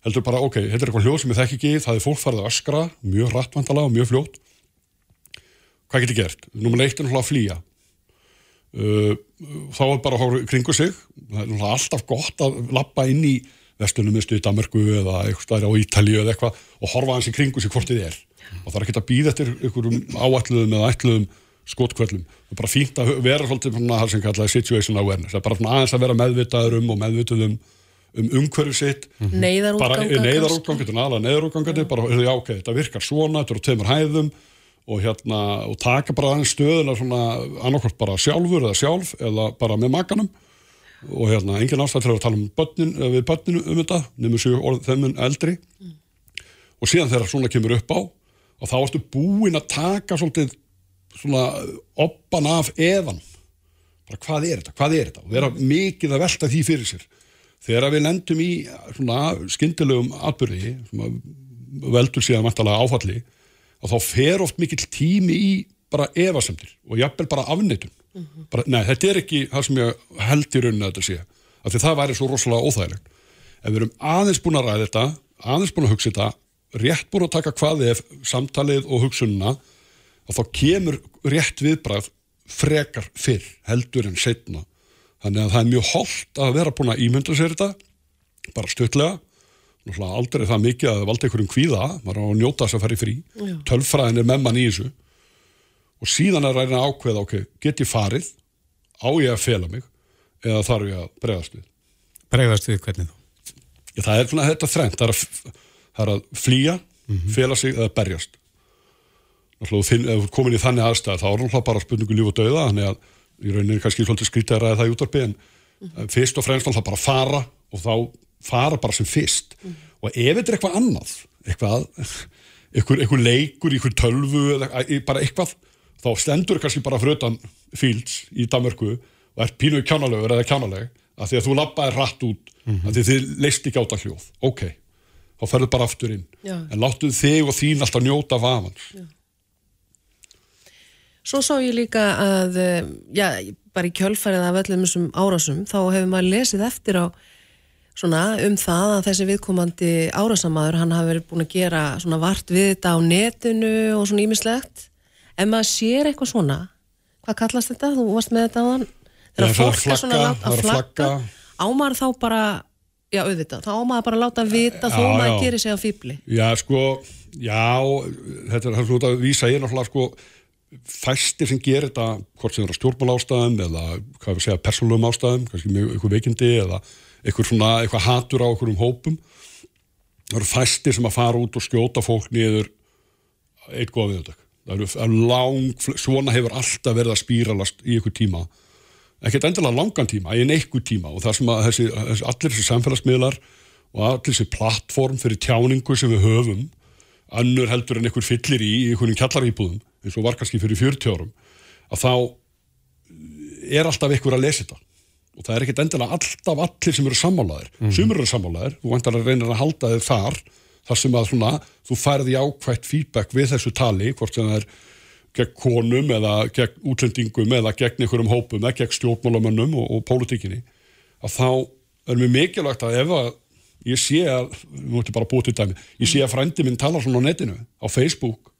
heldur bara, ok, þetta er eitthvað hljóð sem ég þekk ekki það er fólk farið að öskra, mjög rattvandalega og mjög fljótt. Hvað getur gert? Númer eitt er náttúrulega að flýja þá er bara að hóra kringu sig. Það er alltaf gott að lappa inn í vestunum mistu í Danmarku eða eitthvað á Ítalíu eða eitthvað og horfa hans í kringu sig hvort þið er. Og það er ekki að býða eftir einhverjum áætluðum eða ætluðum skotkvöllum það er bara fínt að vera svolítið svona það sem kallaði situation awareness. Það er bara aðeins að vera meðvitaður um og meðvituð um, um umhverju sitt. Neyðarútganga neyðarútganga, neyðarútganga bara, já ok, þetta virkar svona, þetta eru tveimur hæðum og hérna, og taka bara aðeins stöðuna annarkort bara sjálfur eða sjálf eða bara með makanum. Og hérna, engin ástæð til að tala um börnin, við börninu um þetta nefnum séu þeim eldri. Mm. og síðan þegar svona kemur upp á og þá ertu búin að taka svolítið svona oppan af eðan bara hvað er þetta, hvað er þetta? Og vera mikið að velta því fyrir sér. Þegar við lendum í svona skyndilegum atbyrði veldur síðan mættalega áfalli og þá fer oft mikill tími í bara efasemtir og jafnvel bara afneitun. Mm -hmm. bara, nei, þetta er ekki það sem ég held í rauninu að þetta sé af því það væri svo rosalega óþægilegt. Ef við erum aðeins búin að ræða þetta aðeins búin að hugsa þetta rétt búin að taka hvað ef samtalið og hugsununa og þá kemur rétt viðbræð frekar fyrr heldur en setna þannig að það er mjög holdt að vera búin að ímynda sér þetta bara stöðlega aldrei það mikið að valda einhverjum kvíða maður á að njóta þess að fara í frí Já. tölfræðin er með mann í þessu og síðan er ræðin að ákveða, ok, get ég farið á ég að fela mig eða þarf ég að bregðast við Bregðast við hvernig þú? Já, það er svona þetta þrengt, það er að, það er að flýja, mm -hmm. fela sig eða berjast Náttúrulega, ef þú komin í þannig aðstæð, þá er náttúrulega bara spurningu líf og dauða, þannig að í rauninni kannski svolítið skrítið að ræða það í útvarpi en mm -hmm. fyrst og fremst náttúrulega bara fara og þá fara bara sem fyrst mm og ef þetta er eitthvað annað eitthvað, eitthvað, eitthvað leikur, eitthvað tölvu eða bara eitthvað þá stendur kannski bara frutan Fields í Danmörku og er pínuð kjánalegur eða kjánaleg að því að þú lappaði rætt út mm -hmm. að því þið leist ekki átt að hljóð ok, þá ferður bara aftur inn já. en láttu þig og þín alltaf njóta af afans Svo sá ég líka að eh, já, bara í kjölfærið af öllum þessum árásum, þá hefur maður lesið eftir á svona um það að þessi viðkomandi árásamæður hann hafi verið búin að gera svona vart við þetta á netinu og svona ímislegt ef maður sér eitthvað svona hvað kallast þetta, þú varst með þetta á þann þegar svona fólk er svona látt það að er flagga ámaður þá bara já auðvitað, þá ámaður bara láta vita þó maður gerir sig á fýbli Já, sko, já, þetta er það ert að vísa ég er náttúrulega sko fæstir sem gerir þetta, hvort sem er á stjórnmál ástæðum eða, hvað við segja, persónulegum ástæðum kannski með eitthvað veikindi eða eitthvað svona, eitthvað hatur á okkur um hópum. Það eru fæstir sem að fara út og skjóta fólk niður eitt góða viðutök það eru það eru lang, svona hefur alltaf verið að spíralast í eitthvað tíma. Ekkert endilega langan tíma, en eitthvað tíma. Og það sem að þessi, allir þessi samfélagsmiðlar og allir þessi plattform fyrir tjáningu sem við höfum annur heldur en einhver fyllir í í einhvern kjallaríbúðum eins og var kannski fyrir 40 árum að þá er alltaf einhver að lesa þetta og það er ekkert endilega alltaf allir sem eru sammálaðir. Mm. sumur eru sammálaðir, þú vantar að reyna að halda þig þar þar sem að svona, þú færði ákvætt feedback við þessu tali hvort sem það er gegn konum eða gegn útlendingum eða gegn einhverjum hópum eða gegn stjórnmálamönnum og, og pólitíkinni að þá er mér mikilvægt að ef að ég sé að, við múttum bara búið til dæmi ég sé að frændi minn talar svona á netinu á Facebook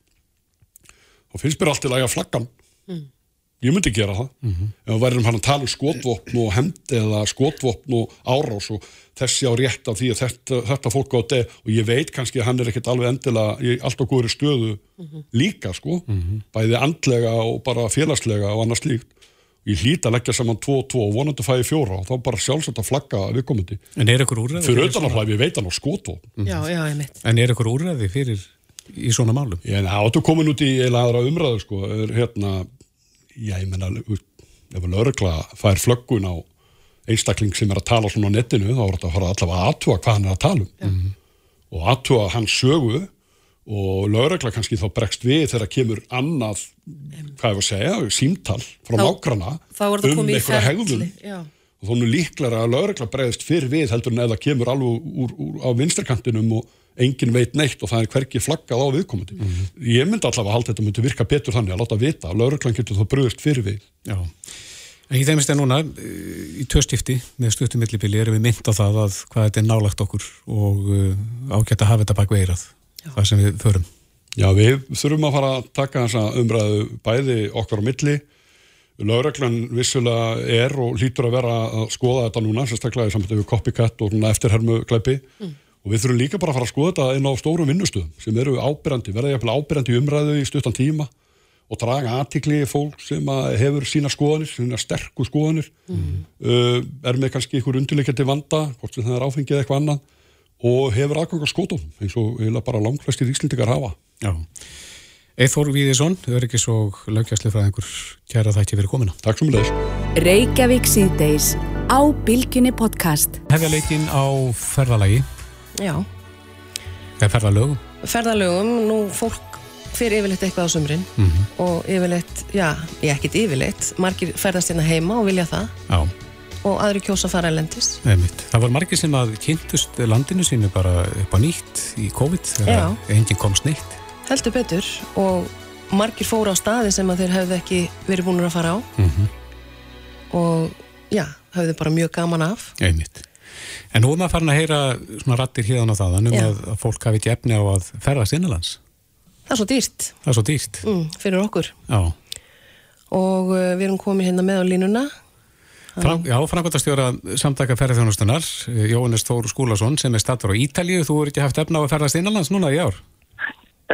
og finnst mér allt í lagi að flaggan ég myndi gera það. Ef við værum hann að tala um skotvopn og hemd eða skotvopn og árás og þessi á rétt af því að þetta, þetta fólk á þetta og ég veit kannski að hann er ekkert alveg endilega í allt og góðri stöðu líka sko, bæði andlega og bara félagslega og annars líkt ég hlýt að leggja saman 2 og 2 og vonandi fæði fjóra og þá bara sjálfsagt að flagga viðkomandi. En er ykkur úrræði? fyrir fyrir utan að svona- hlæfi, ég veit hann á skotvopn. Já, já, ég mitt En er ykkur úrræði fyrir í svona málum? Já, en áttu komin út í eila aðra umræðu sko, er hérna, já, ég menna, ef að lögregla fær flöggun á einstakling sem er að tala svona á netinu, þá er þetta að fara allavega að aðtúa hvað hann er að tala um. Og aðtúa hans sögu og lögregla kannski þá bregst við þegar kemur annað, hvað var að segja, símtal frá nágrana er um einhverja hegðun. og þó nú líklara að lögregla bregðist fyrir við heldur en eða kemur alveg úr, úr, á vinstarkantinum og enginn veit neitt og það er hverki flaggað á viðkomandi. Ég myndi allavega að halda þetta myndi virka betur þannig að láta vita að lögreglan getur þá bröðist fyrir við. Já. En ég þeimist að núna eh, í tvöstifti með stuttum millibili erum við mynd á það að hvað þetta er nálagt okkur og uh, ágætt að hafa þetta bak veirað það sem við förum. Já, við þurfum að fara að taka þessa umræðu bæði okkar á milli. Lögreglan vissulega er og hlýtur að vera að skoða þetta núna, sérstaklega í sambandi við copycat og eftirhermu klæpi. Og við þurfum líka bara að fara að skoða þetta inn á stórum vinnustöðum sem eru ábyrjandi, verða jafnvel ábyrjandi í umræðu í stuttan tíma og draga aðtikli fólk sem að hefur sína skoðanir, sína sterku skoðanir, uh, er með kannski einhver undirleikjandi vanda, hvort sem það er áfengið eða eitthvað annað og hefur aðgang á skótum eins og eiginlega bara langflestir íslendingar hafa. Já. Eithor Víðisson, öryggis og löggjæslefræðingur, kæra þætti fyrir komina. Takk sem leðis. Reykjavík síðdeis á Bilginni podcast. Hefja leikinn á ferðalagi, já. eða ferðalögum. ferðalögum, nú fólk fyrir yfirleitt eitthvað á sumrin og yfirleitt, já, ég ekkert yfirleitt margir ferðast hérna heima og vilja það Já, og aðri kjósa að fara elendis einmitt. Það var margir sem að kynntust landinu sínu bara upp á nýtt í COVID þegar enginn komst neitt. heldur betur og margir fóru á staði sem að þeir hefðu ekki verið búin að fara á Mm og já, hefðu bara mjög gaman af Einmitt. En nú er maður farin að heyra svona rattir hérna og þaðan um Já. að, fólk hafi ekki efni á að ferðast innanlands. það er svo dýrt Það er svo dýrt. mm, fyrir okkur Já. og uh, við erum komin hérna með á línuna Fram, já, framkvæmtastjóra samtaka ferðarþjónustunar, Jóhannes Þór Skúlason sem er stattur á Ítalíu. Þú er ekki haft efna á að ferðast innanlands núna í ár? *laughs*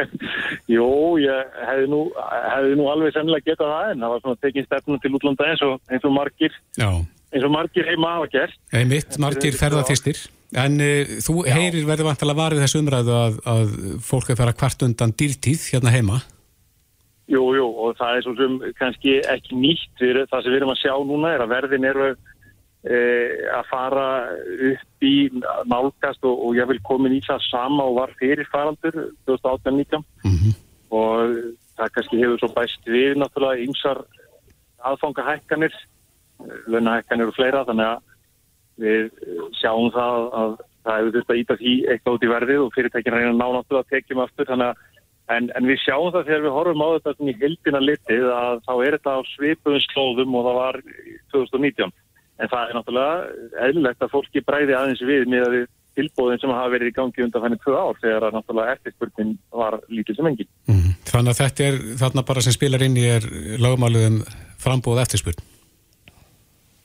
Jú, ég hefði nú, hefði nú alveg sennilega getað það en það var svona tekið stefnum til útlanda eins og, eins og margir Já. Eins og margir heima hafa gert. Einmitt, margir ferðarþýstir. En uh, þú heyrir verður vantilega varðið þessu umræðu að, að fólk er að fara kvart undan dýrtíð hérna heima. Jú, jú, og það er svo sem kannski ekki nýtt. Við, það sem við erum að sjá núna er að verðin eru e, að fara upp í nálgast og, og ég vil komin í það sama og var fyrir faraldur 2018-19 Mm og það kannski hefur svo bæst við náttúrulega ymsar aðfangahækkanir, launahækkanir og fleira þannig að við eh, sjáum það að það hefur þurft að íta því eitthvað út í verðið og fyrirtækin reyna að ná náttúrulega að tekjum aftur að En, en við sjáum það þegar við horfum á þetta í heldina litið að þá er þetta á svipuðum slóðum og það var í 2019. En það er náttúrulega eðlilegt að fólki bræði aðeins við með að við tilbóðin sem hafa verið í gangi undan fænni tvö ár þegar að náttúrulega eftirspurnin var lítið sem engin. -hmm. Þannig að þetta er þarna bara sem spilar inn í er lagmáluðum frambóð eftirspurn?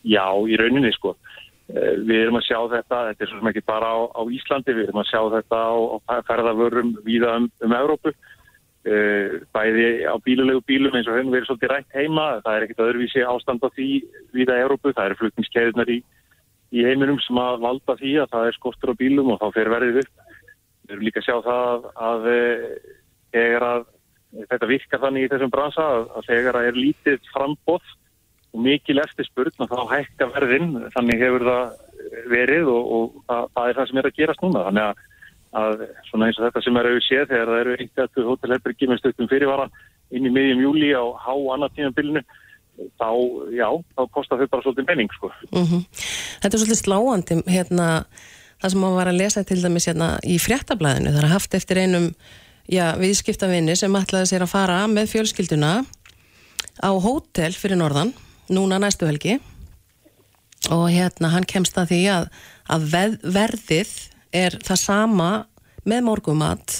Já, í rauninni sko. Eh, við erum að sjá þetta, þetta er svo sem ekki bara á, á Íslandi, við erum að sjá þetta á, á ferðavörum víða um, um Európu, uh, bæði á bílulegu bílum eins og höfum verið svolítið rætt heima, það er ekkert öðruvísi ástand á því víða Európu, það eru flutningskeðunar í, í heiminum sem að valda því að það er skortur á bílum og þá fer verðið upp. Við erum líka að sjá það að, að, að þetta virkar þannig í þessum bransa að, þegar það er lítið frambóð og mikil eftirspurn og þá hækka verðin, þannig hefur það verið og, og það, það er það sem er að gerast núna, þannig að, að svona eins og þetta sem er auðvitað séð þegar það eru einhverju hótelherbergi með stöktum fyrirvara inn í miðjum júli á há annar tímanbylnu þá, já, þá kostar þau bara svolítið menning, sko. Mm -hmm. Þetta er svolítið sláandi, hérna það sem maður var að lesa til dæmis hérna í fréttablaðinu, það er haft eftir einum já, viðskiptavinni sem ætlaði sér að fara með fjölskylduna á hótel fyrir norðan, núna næstu helgi. Og hérna hann kemst að því að, að veð, verðið er það sama með morgumat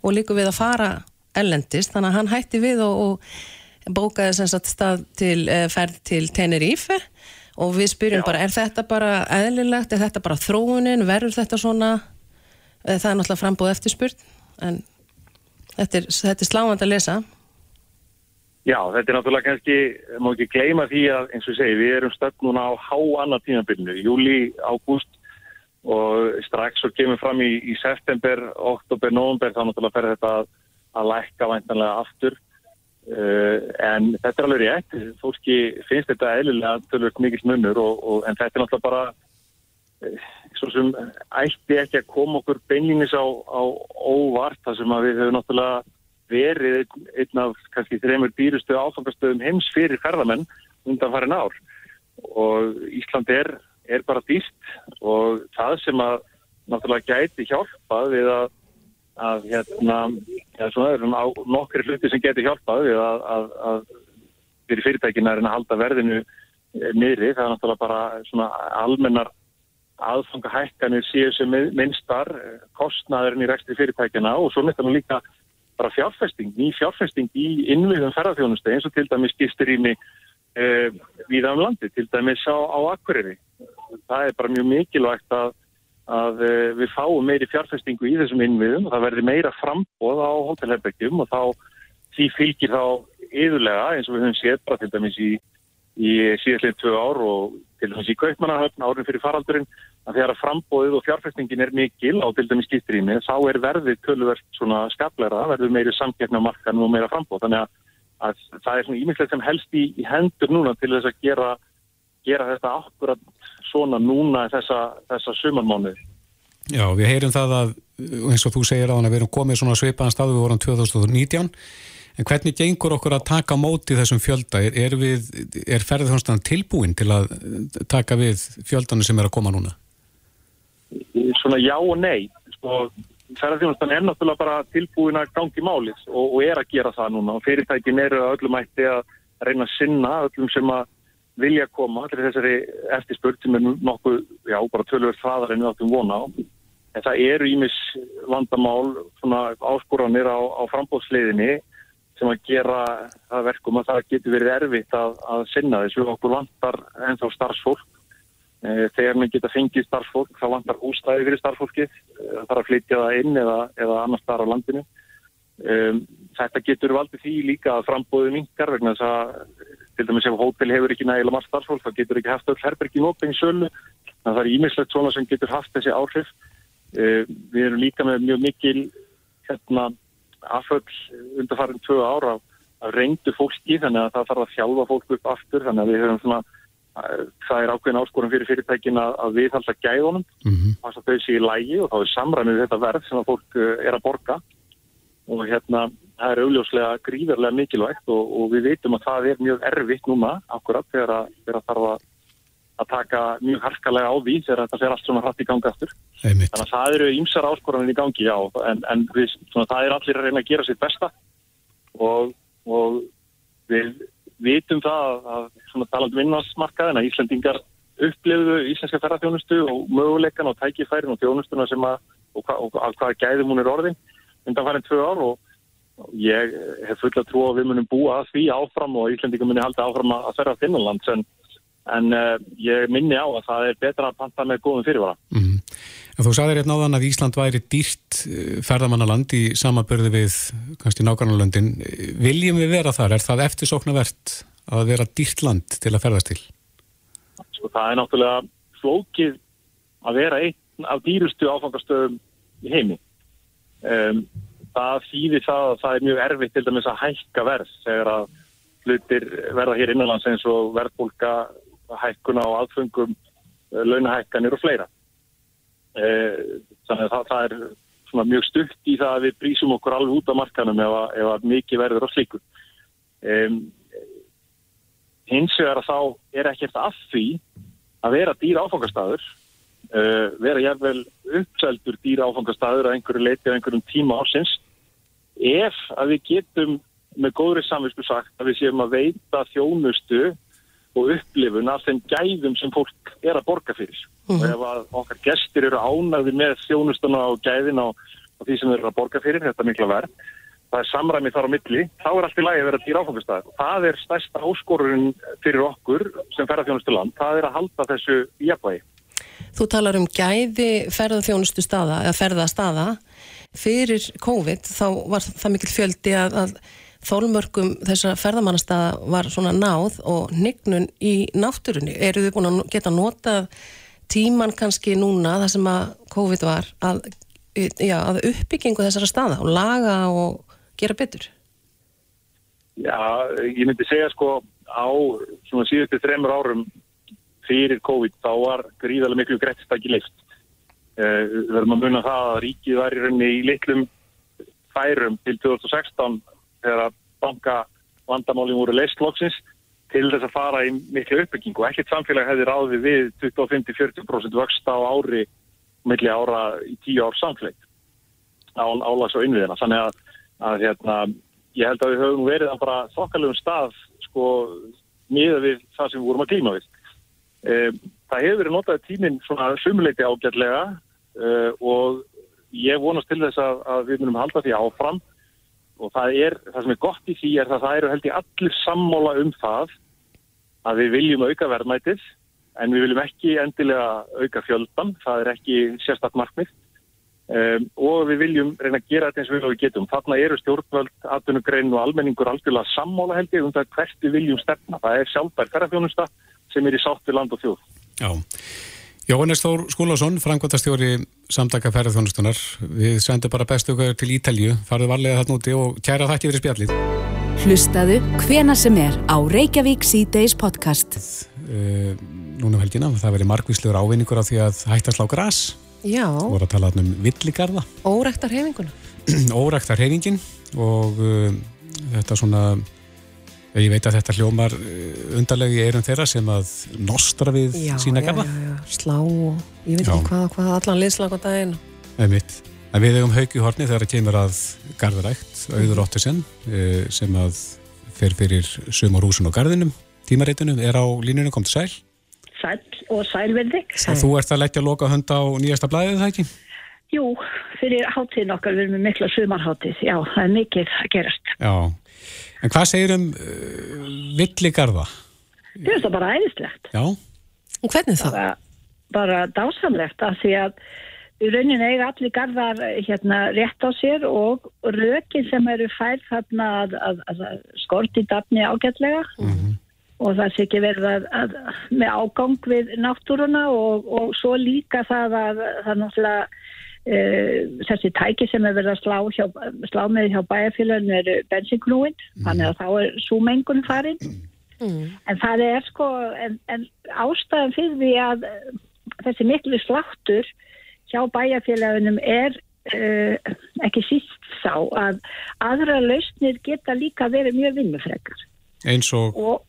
og líku við að fara ellendist, þannig að hann hætti við og, og bókaði sem sagt stað til eh, ferð til Tenerife. Og við spyrjum Já. bara, er þetta bara eðlilegt, er þetta bara þróunin, verður þetta svona? Eh, það er náttúrulega frambúð eftirspurn en Þetta er, þetta er sláand að lesa. Já, þetta er náttúrulega kannski, má ekki gleyma því að eins og segi, við erum stöld núna á há annar tímabillinu, júli, ágúst og strax og kemur fram í, í september, oktober, november, þá náttúrulega fer þetta að, að lækka væntanlega aftur. Uh, en þetta er alveg rétt, fólki finnst þetta eðlilega tölvöld mikil munur og, og, en þetta er náttúrulega bara uh, svo sem ætti ekki að koma okkur beinlýnis á, á óvart þar sem að við höfum náttúrulega verið einn af kannski þreymur dýrustu áfangastöðum heims fyrir ferðamenn undan farin ár. Og Ísland er, er bara dýst og það sem að náttúrulega gæti hjálpað við að, að hérna, ja, svona er nokkri hluti sem geti hjálpað við að, að, að fyrir fyrirtækina er að halda verðinu niðri, það er náttúrulega bara svona almennar aðfangahækkanir séu sem minnstar eh, kostnaðurinn í rekstri fyrirtækjana og svo nefnir líka bara fjárfesting, ný fjárfesting í innviðum ferðarþjónustu eins og til dæmis gistur íni eh, viða um landi, til dæmis á, á Akureyri. Það er bara mjög mikilvægt að, að eh, við fáum meiri fjárfestingu í þessum innviðum og það verði meira frambóð á hótelherbergjum og þá því fylgir þá yðurlega eins og við höfum séð bara til dæmis í, í síðastlega tvö ár og til dæmis í Kaupmannahöfn árin fyrir faraldurinn að þegar að frambóðið og fjárfestingin er mikil á til dæmis skiptrými þá er verðið tölverst svona skapleira, verður meiri samgefna markan og meira frambóð. Þannig að, að það er svona ímyndilegt sem helst í, í hendur núna til þess að gera, gera þetta akkurat svona núna þessa, þessa sumarmánuði. Já, við heyrum það að eins og þú segir að við erum komið svona svipaðan staðu við vorum 2019 En hvernig gengur okkur að taka móti þessum fjölda? Er, er, er ferðarþjónustan tilbúin til að taka við fjöldanu sem er að koma núna? Svona já og nei. Sko, ferðarþjónustan er náttúrulega bara tilbúin að gangi málið og, og er að gera það núna. Og fyrirtækin eru öllum ætti að reyna að sinna öllum sem að vilja koma til þessari eftirspurt sem er nokkuð, já, bara tölverð hraðar en við áttum vona á. En það eru ímis vandamál, svona áskoranir á, á frambóðsliðinni sem að gera það verkum að það getur verið erfitt að, að sinna þessu. Okkur vantar ennþá starfsfólk. E, þegar maður geta fengið starfsfólk þá vantar hústæði fyrir starfsfólkið það þarf að flytja það inn eða, eða annars þar á landinu. E, þetta getur valdið því líka að frambóðu mingar vegna þess að til dæmis ef hótel hefur ekki nægilega margt starfsfólk þá getur ekki haft öll herbergi nópeng sölu. Þannig að það er ímislegt svona sem getur haft þessi áhrif. E, við erum líka með mjög mikil hérna afföll undarfærin tvö ára af reyndu fólki þannig að það þarf að þjálfa fólk upp aftur þannig að við höfum svona það er ákveðin áskorum fyrir fyrirtækin að, að við halda gæðunum mm -hmm. þess að þau sé í lægi og þá er samræmið þetta verð sem að fólk eh, er að borga og hérna það er augljóslega gríðarlega mikilvægt og, og við veitum að það er mjög erfitt núna akkurat þegar að, þegar að þarf að að taka mjög harkalega á því þegar þetta fer allt svona hratt í gangi aftur. Einmitt. Þannig að það eru ýmsar áskoranir í gangi, já, en, en við, svona, það er allir að reyna að gera sitt besta og, og við vitum það að svona talandu vinnasmarkaðin að Íslandingar upplifðu íslenska ferðarþjónustu og möguleikan og tækifærin og þjónustuna sem að og, hva, og að hvaða gæðum hún er orðin undan farin tvö ár og ég hef fulla trú að við munum búa að því áfram og Íslandingum muni halda áfram að ferra Finnlands en, en uh, ég minni á að það er betra að panta með góðum fyrirvara. Mm. En þú sagðir hérna áðan að Ísland væri dýrt ferðamannaland í samabörði við kannski nákvæmlega Viljum við vera þar? Er það eftirsóknarvert að vera dýrt land til að ferðast til? Sko það er náttúrulega flókið að vera einn af dýrustu áfangastöðum í heimi. Um, það þýðir það að það er mjög erfitt til dæmis að hækka verð þegar að hlutir verða hér innanlands eins og verðbólka, hækkuna og aðfengum, eh, launahækkanir og fleira. Uh, þannig að það, það er mjög stutt í það að við brísum okkur alveg út af markanum ef að, ef að mikið verður á slíku. Um, hins vegar að þá er ekkert af því að vera dýra áfangastæður uh, vera jæfnvel uppseldur dýra áfangastæður að einhverju leiti á einhverjum tíma ársins ef að við getum með góðri samvisku sagt að við séum að veita þjónustu og upplifun af þeim gæðum sem fólk er að borga fyrir mm -hmm. og ef að okkar gestir eru ánaði með þjónustuna og gæðin á, á því sem þeir eru að borga fyrir, þetta er mikla verð það er samræmi þar á milli, þá er allt í lagi að vera dýra áfangastæð. Það er stærsta áskorun fyrir okkur sem ferðarþjónustu land, það er að halda þessu jafnvægi. Þú talar um gæði ferðarþjónustu staða, eða ferðastaða. Fyrir COVID þá var það mikil fjöldi að, að þólmörgum þessar ferðamannastaða var svona náð og nignun í náttúrunni. Eru þið búin að geta nota tíman kannski núna, það sem að COVID var, að, já, að uppbyggingu þessara staða og laga og gera betur? Já, ég myndi segja sko á svona síðustu þreymur árum fyrir COVID þá var gríðarlega miklu greittstæki leift. Eh, við verðum að muna það að ríkið var í rauninni í litlum færum til 2016 þegar að banka vandamálinn voru leistloksins til þess að fara í miklu uppbyggingu. Ekkert samfélag hefði ráðið við 25-40% vöxt á ári milli ára í tíu ár samfélagt á álags og innviðina. Þannig að að hérna, ég held að við höfum verið að bara þokkalugum stað sko miða við það sem við vorum að klíma við. E, það hefur verið notað tíminn svona sumuleiti ágætlega e, og ég vonast til þess að, að við munum halda því áfram og það er, það sem er gott í því er að það eru held ég allir sammóla um það að við viljum auka verðmætið en við viljum ekki endilega auka fjöldan, það er ekki sérstaklega markmið Um, og við viljum reyna að gera þetta eins og við, getum. Þarna eru stjórnvöld, atvinnugrein og almenningur algjörlega sammála held ég um það hvert við viljum stefna. Það er sjálfbær ferðarfjónusta sem er í sátt við land og þjóð. Já. Jóhannes Þór Skúlason, frangvöldastjóri samtaka ferðarfjónustunar. Við sendum bara bestu okkar til Ítalju, farðu varlega þarna úti og kæra þætti fyrir spjallið. Hlustaðu hvena sem er á Reykjavík C-Days podcast. Uh, núna um helgina, það verið margvíslegur ávinningur á því að hætta slá græs Já. Þú voru að tala um villigarða. Óræktar hefinguna. *clears throat* Óræktar hefingin og uh, þetta svona, ég veit að þetta hljómar uh, undarlegi eirum þeirra sem að nostra við já, sína garða. Já, já, já, slá og ég veit ekki hvað, hvað allan liðslag á daginn. Það er mitt. En við hefum haug í horni þegar það kemur að garðarækt, auður óttisinn, uh, sem að fer fyrir sumar húsun og garðinum, tímareitunum, er á línunum, kom til sæl. Sæl og sælverði. Og þú ert að leggja loka hund á nýjasta blæðið, það ekki? Jú, fyrir háttíðin okkar við erum með mikla sumarháttíð. Já, það er mikið að gerast. Já, en hvað segir um uh, villigarða? Það er það bara æðislegt. Já. Og hvernig það? Bara, bara dásamlegt að því að í rauninni eiga allir garðar hérna rétt á sér og rökin sem eru fært þarna að, að, að skorti dafni ágætlega. Mhm. Mm og það sé ekki verið að, að með ágang við náttúruna og, og svo líka það að það er náttúrulega þessi tæki sem er verið að slá, hjá, slá með hjá bæjarfélaginu er bensinknúin mm. þannig að þá er súmengun farin mm. en það er sko en, en ástæðan fyrir því að þessi miklu sláttur hjá bæjarfélaginum er Uh, ekki síst sá að aðra lausnir geta líka verið mjög vinnufrekar eins og, og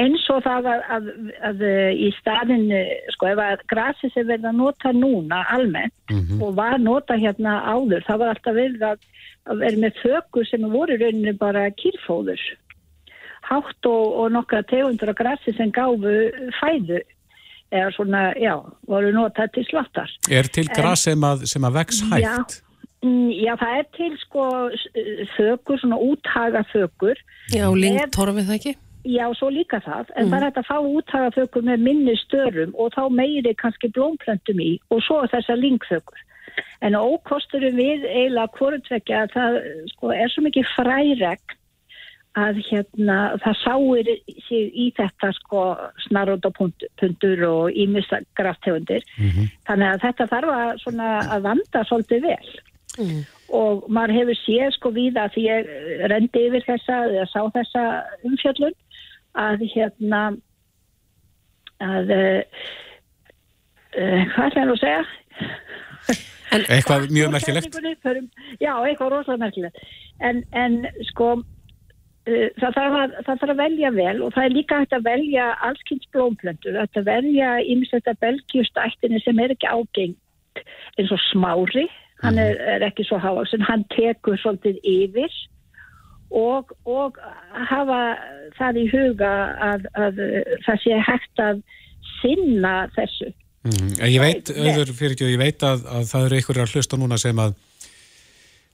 eins og það að, að, að í staðin, sko, ef að grasi sem verða að nota núna almennt mm -hmm. og var nota hérna áður, það var alltaf verið að, að vera með þöku sem voru rauninni bara kýrfóður hátt og, og nokkra tegundur af grasi sem gáfu fæðu eða svona, já, voru notað til slottar. Er til gras sem að, sem að vex hægt? Já, Mm, Já, það er til sko þökur, svona úthaga þökur. Já, lingtorfið það ekki? Já, svo líka það. En það er hægt að fá úthaga þökur með minni störum og þá meiri kannski blómplöntum í og svo þessar lingþökur. En ókosturum við eiginlega hvorutvekja að það sko, er svo mikið fræregn að hérna, það sáir sig í þetta sko snarótapuntur og ímissa graftegundir. Þannig að þetta þarf að, svona, að vanda svolítið vel. Og maður hefur séð sko víða því ég rendi yfir þessa eða sá þessa umfjöllun að hérna að uh, uh, hvað ætlaði nú að segja? Eitthvað mjög merkilegt. Já, eitthvað rosalega merkilegt. En, en sko, uh, það, þarf að, það þarf að velja vel og það er líka hægt að velja allskynns blómplöndur, hægt að velja ímestþetta belgjustættinni sem er ekki ágengt eins og smári, hann er, er ekki svo hávaxin, hann tekur svolítið yfir og, og hafa það í huga að, að það sé hægt að sinna þessu. Mm, ég veit, auður fyrir ekki, ég veit að, að það eru einhverjar hlusta núna sem að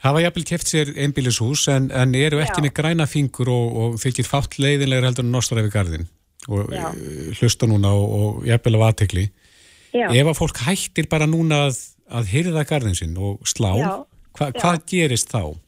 hafa jafnvel keft sér einbýlishús en, en eru ekki Já. með græna fingur og, og þykir fátt leiðinlegur heldur en nostrar yfir garðin og Já. eh, hlusta núna og, og jafnvel af aðtekli. Já, Ef að fólk hættir bara núna að, að hyrða garðin sinn og slá, hva, hvað gerist þá?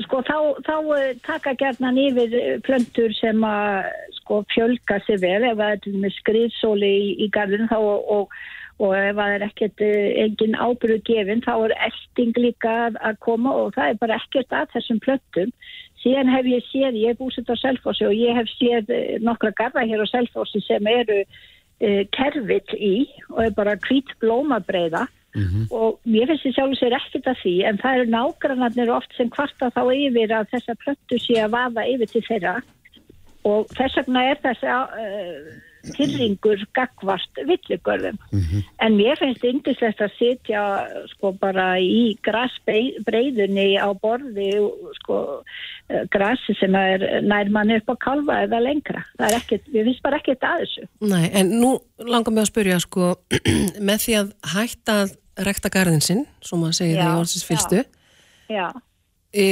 Sko þá, þá eh, taka gerðnan yfir eh, plöntur sem að sko fjölga sér vel. Ef það er með skriðsóli í, í garðin þá og, og, og ef það er ekkert eh, engin ábyrðu gefin þá er elding líka að, koma og það er bara ekkert að þessum plöntum. Síðan hef ég séð, ég er búsett á Selfossi og ég hef séð eh, nokkra garða hér á Selfossi sem eru uh, kerfitt í og er bara hvít blómabreiða og mér finnst þið sjálf sér ekkert að því en það eru nágrannarnir oft sem kvarta þá yfir að þessa plöntu sé að vaða yfir til þeirra. Og þess vegna er þessi uh, tilringur gagvart villigörðum en mér finnst yndislegt að sitja sko bara í grasbreiðunni á borði sko uh, grasi sem er nær manni upp á kalfa eða lengra. Það er ekkert, við finnst bara ekkert að þessu. Nei, en nú langar mig að spyrja sko, *clears throat* með því að hætta að rekta garðin sinn, svo maður segir Já, það í orðsins fylstu, já. E,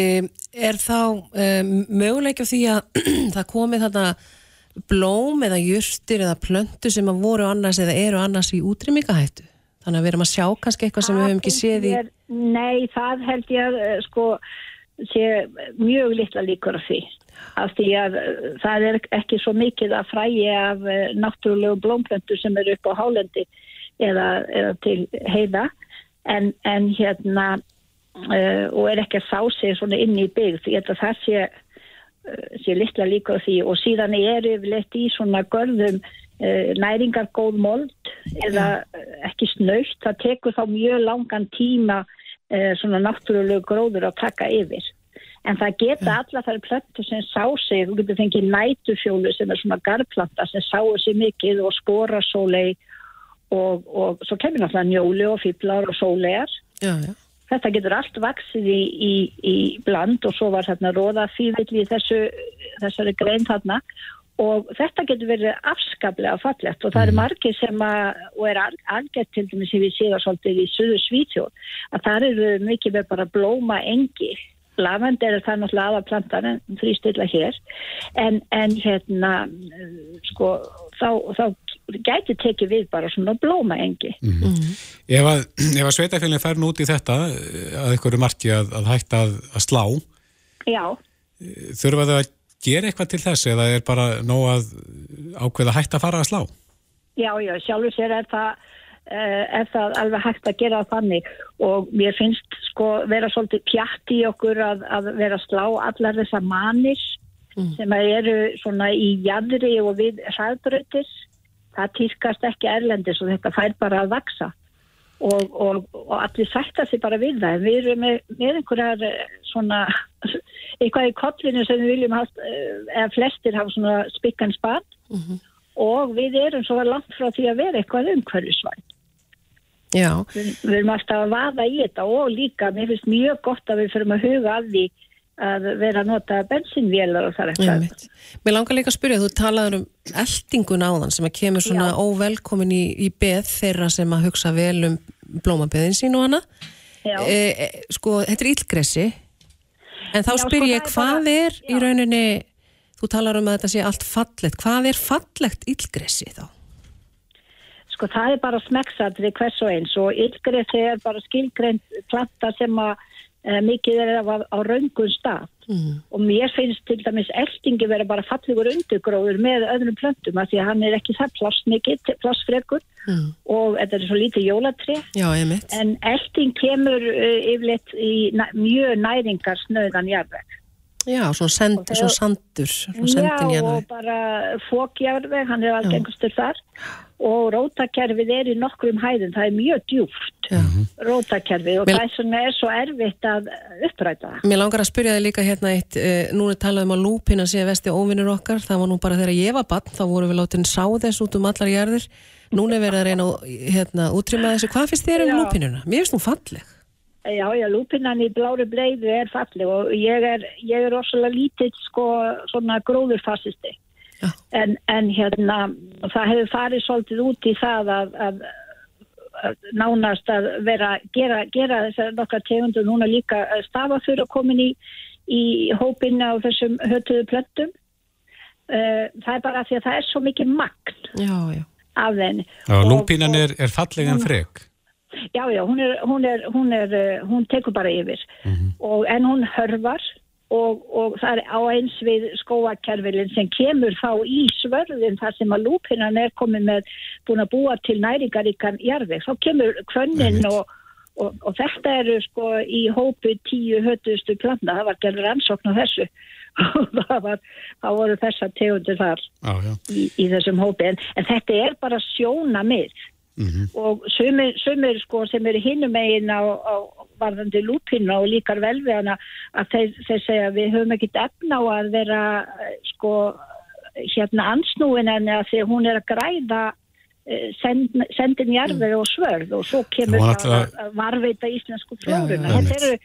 er þá e, möguleik á því að *clears throat* það komið þetta blóm eða jurtir eða plöntu sem að voru annars eða eru annars í útrýmingahættu? Þannig að við erum að sjá kannski eitthvað sem við höfum ekki Það séð í... mér- Nei, það held ég að eh, sko sé mjög litla líkur af því. Af því að það er ekki svo mikið að frægi af náttúrulegu blómplöntu sem eru upp á hálendi eða, eða til heiða. En, en hérna uh, og er ekki að sá sig svona inn í byggð ég held að það sé, uh, sé litla líkur af því. Og síðan er yfirleitt í svona görðum uh, næringar góð mold eða ekki snöytt, það tekur þá mjög langan tíma svona náttúrulegu gróður að taka yfir. En það geta alla þær plöntur sem sá sig, þú getur fengið nætufjólu sem er svona garplanta sem sáu sig mikið og sporasólei og, og svo kemur náttúrulega njóli og fýblar og sólegar. Já, já. Þetta getur allt vaksið í, í, í bland og svo var þarna róða fývill í þessu, þessari grein þarna og þetta getur verið afskaplega fallegt og það eru margir sem að, og er algjört til dæmis sem við séum svolítið í Suður Svítjóð, að það eru mikið með bara blóma engi. Lavend er það náttúrulega aðaplantan en þrýstilla hér en, en hérna sko þá, þá gæti tekið við bara svona blóma engi. Ef að, ef að sveitafélagin fær nút í þetta eh, að einhverju marki að, að hætta að, að slá, Já. þurfa þau að gera eitthvað til þess eða er bara nóg að ákveða hætta að fara að slá? Já, já, sjálfur sér er það, uh, er það alveg hægt að gera þannig og mér finnst sko vera svolítið pjatt í okkur að, að vera að slá allar þessa manir sem að eru svona í jæðri og við hraðbrötis. Það týrkast ekki erlendis og þetta fær bara að vaksa og, og, og allir sætta sig bara við það. Við erum með, með einhverjar eh, svona, *laughs* eitthvað í kollinu sem við viljum haft, eh, eða flestir hafa svona spikkan spann og við erum svo langt frá því að vera eitthvað umhverfisvæn. Já, Við, við erum alltaf að vaða í þetta og líka, mér finnst mjög gott að við fyrir að huga að því að vera að nota bensinvélar og það er eitthvað. Mér langar líka að spyrja, þú talaður um eldingun áðan sem að kemur svona Já. óvelkomin í, í beð þeirra sem að hugsa vel um blómabeðin sín og hana. Já. e, e, sko, þetta er illgressi en þá Já, spyr sko, ég er hvað er í rauninni þú talar um að þetta sé allt fallegt hvað er fallegt illgressi þá? Sko það er bara smekksatrið hvers og eins og yllgressi er bara skilgreint planta sem að mikið er af, á raungun stað. Mm. og mér finnst til dæmis eltingi vera bara fallegur undirgróður með öðrum plöntum af því að hann er ekki það plássmikið, plássfrekur Mm. og þetta er svo lítið jólatri Já, en elting kemur uh, yfirleitt í næ, mjög næringar snöðan jarðveg. Já, svona, send, svona sandur sendin Já, og bara fókjarveg, hann er algengastur þar og rótakerfið er í nokkrum hæðum, það er mjög djúft Já. rótakerfið og Mér- það er svona er svo erfitt að uppræta það. Mér langar að spyrja þig líka hérna eitt, e, nú er talað um að lúpina sé vesti óvinnur okkar, það var nú bara þegar ég var bann, þá voru við látin sá þess út um allar jærðir, núna er verið að reyna að hérna, útrýma þessu, hvað finnst þér um Já. lúpinuna? Mér finnst hún falleg. Já, já, lúpinan í blári bleiðu er falleg og ég er, ég er rosalega lítill sko svona gróðurfasisti. En, en hérna, það hefur farið svolítið út í það að, að, að nánast að vera, gera, gera þessar nokkar tegundur núna líka stafa fyrir að komin í, í hópinna á þessum hötuðu plöntum. Uh, það er bara því að það er svo mikið magn Já, já. af þenni. Lúpínan er, er falleg en frek. Já, já, hún, er, hún, er, hún, er, uh, hún tekur bara yfir og, en hún hörvar og, og það er á eins við skóakerfilin sem kemur þá í svörðin þar sem að lúpinan er komið með búin að búa til næringaríkan jarðveg, þá kemur kvönnin og, og, og þetta eru sko í hópu tíu hötustu plantna, það var gerður ansókn á þessu. *laughs* Og það var, það voru þessar tegundir þar já. í, í þessum hópi. En, en þetta er bara sjóna mið og sumir, sumir sko sem eru hinum megin á, á varðandi lúpina og líkar vel við hana að þeir, þeir segja við höfum ekkit efna á að vera sko hérna ansnúin en að því að hún er að græða eh, send, sendin jarfið og svörð og svo kemur Það að, að varveita íslensku já, flóruna já. þetta eru,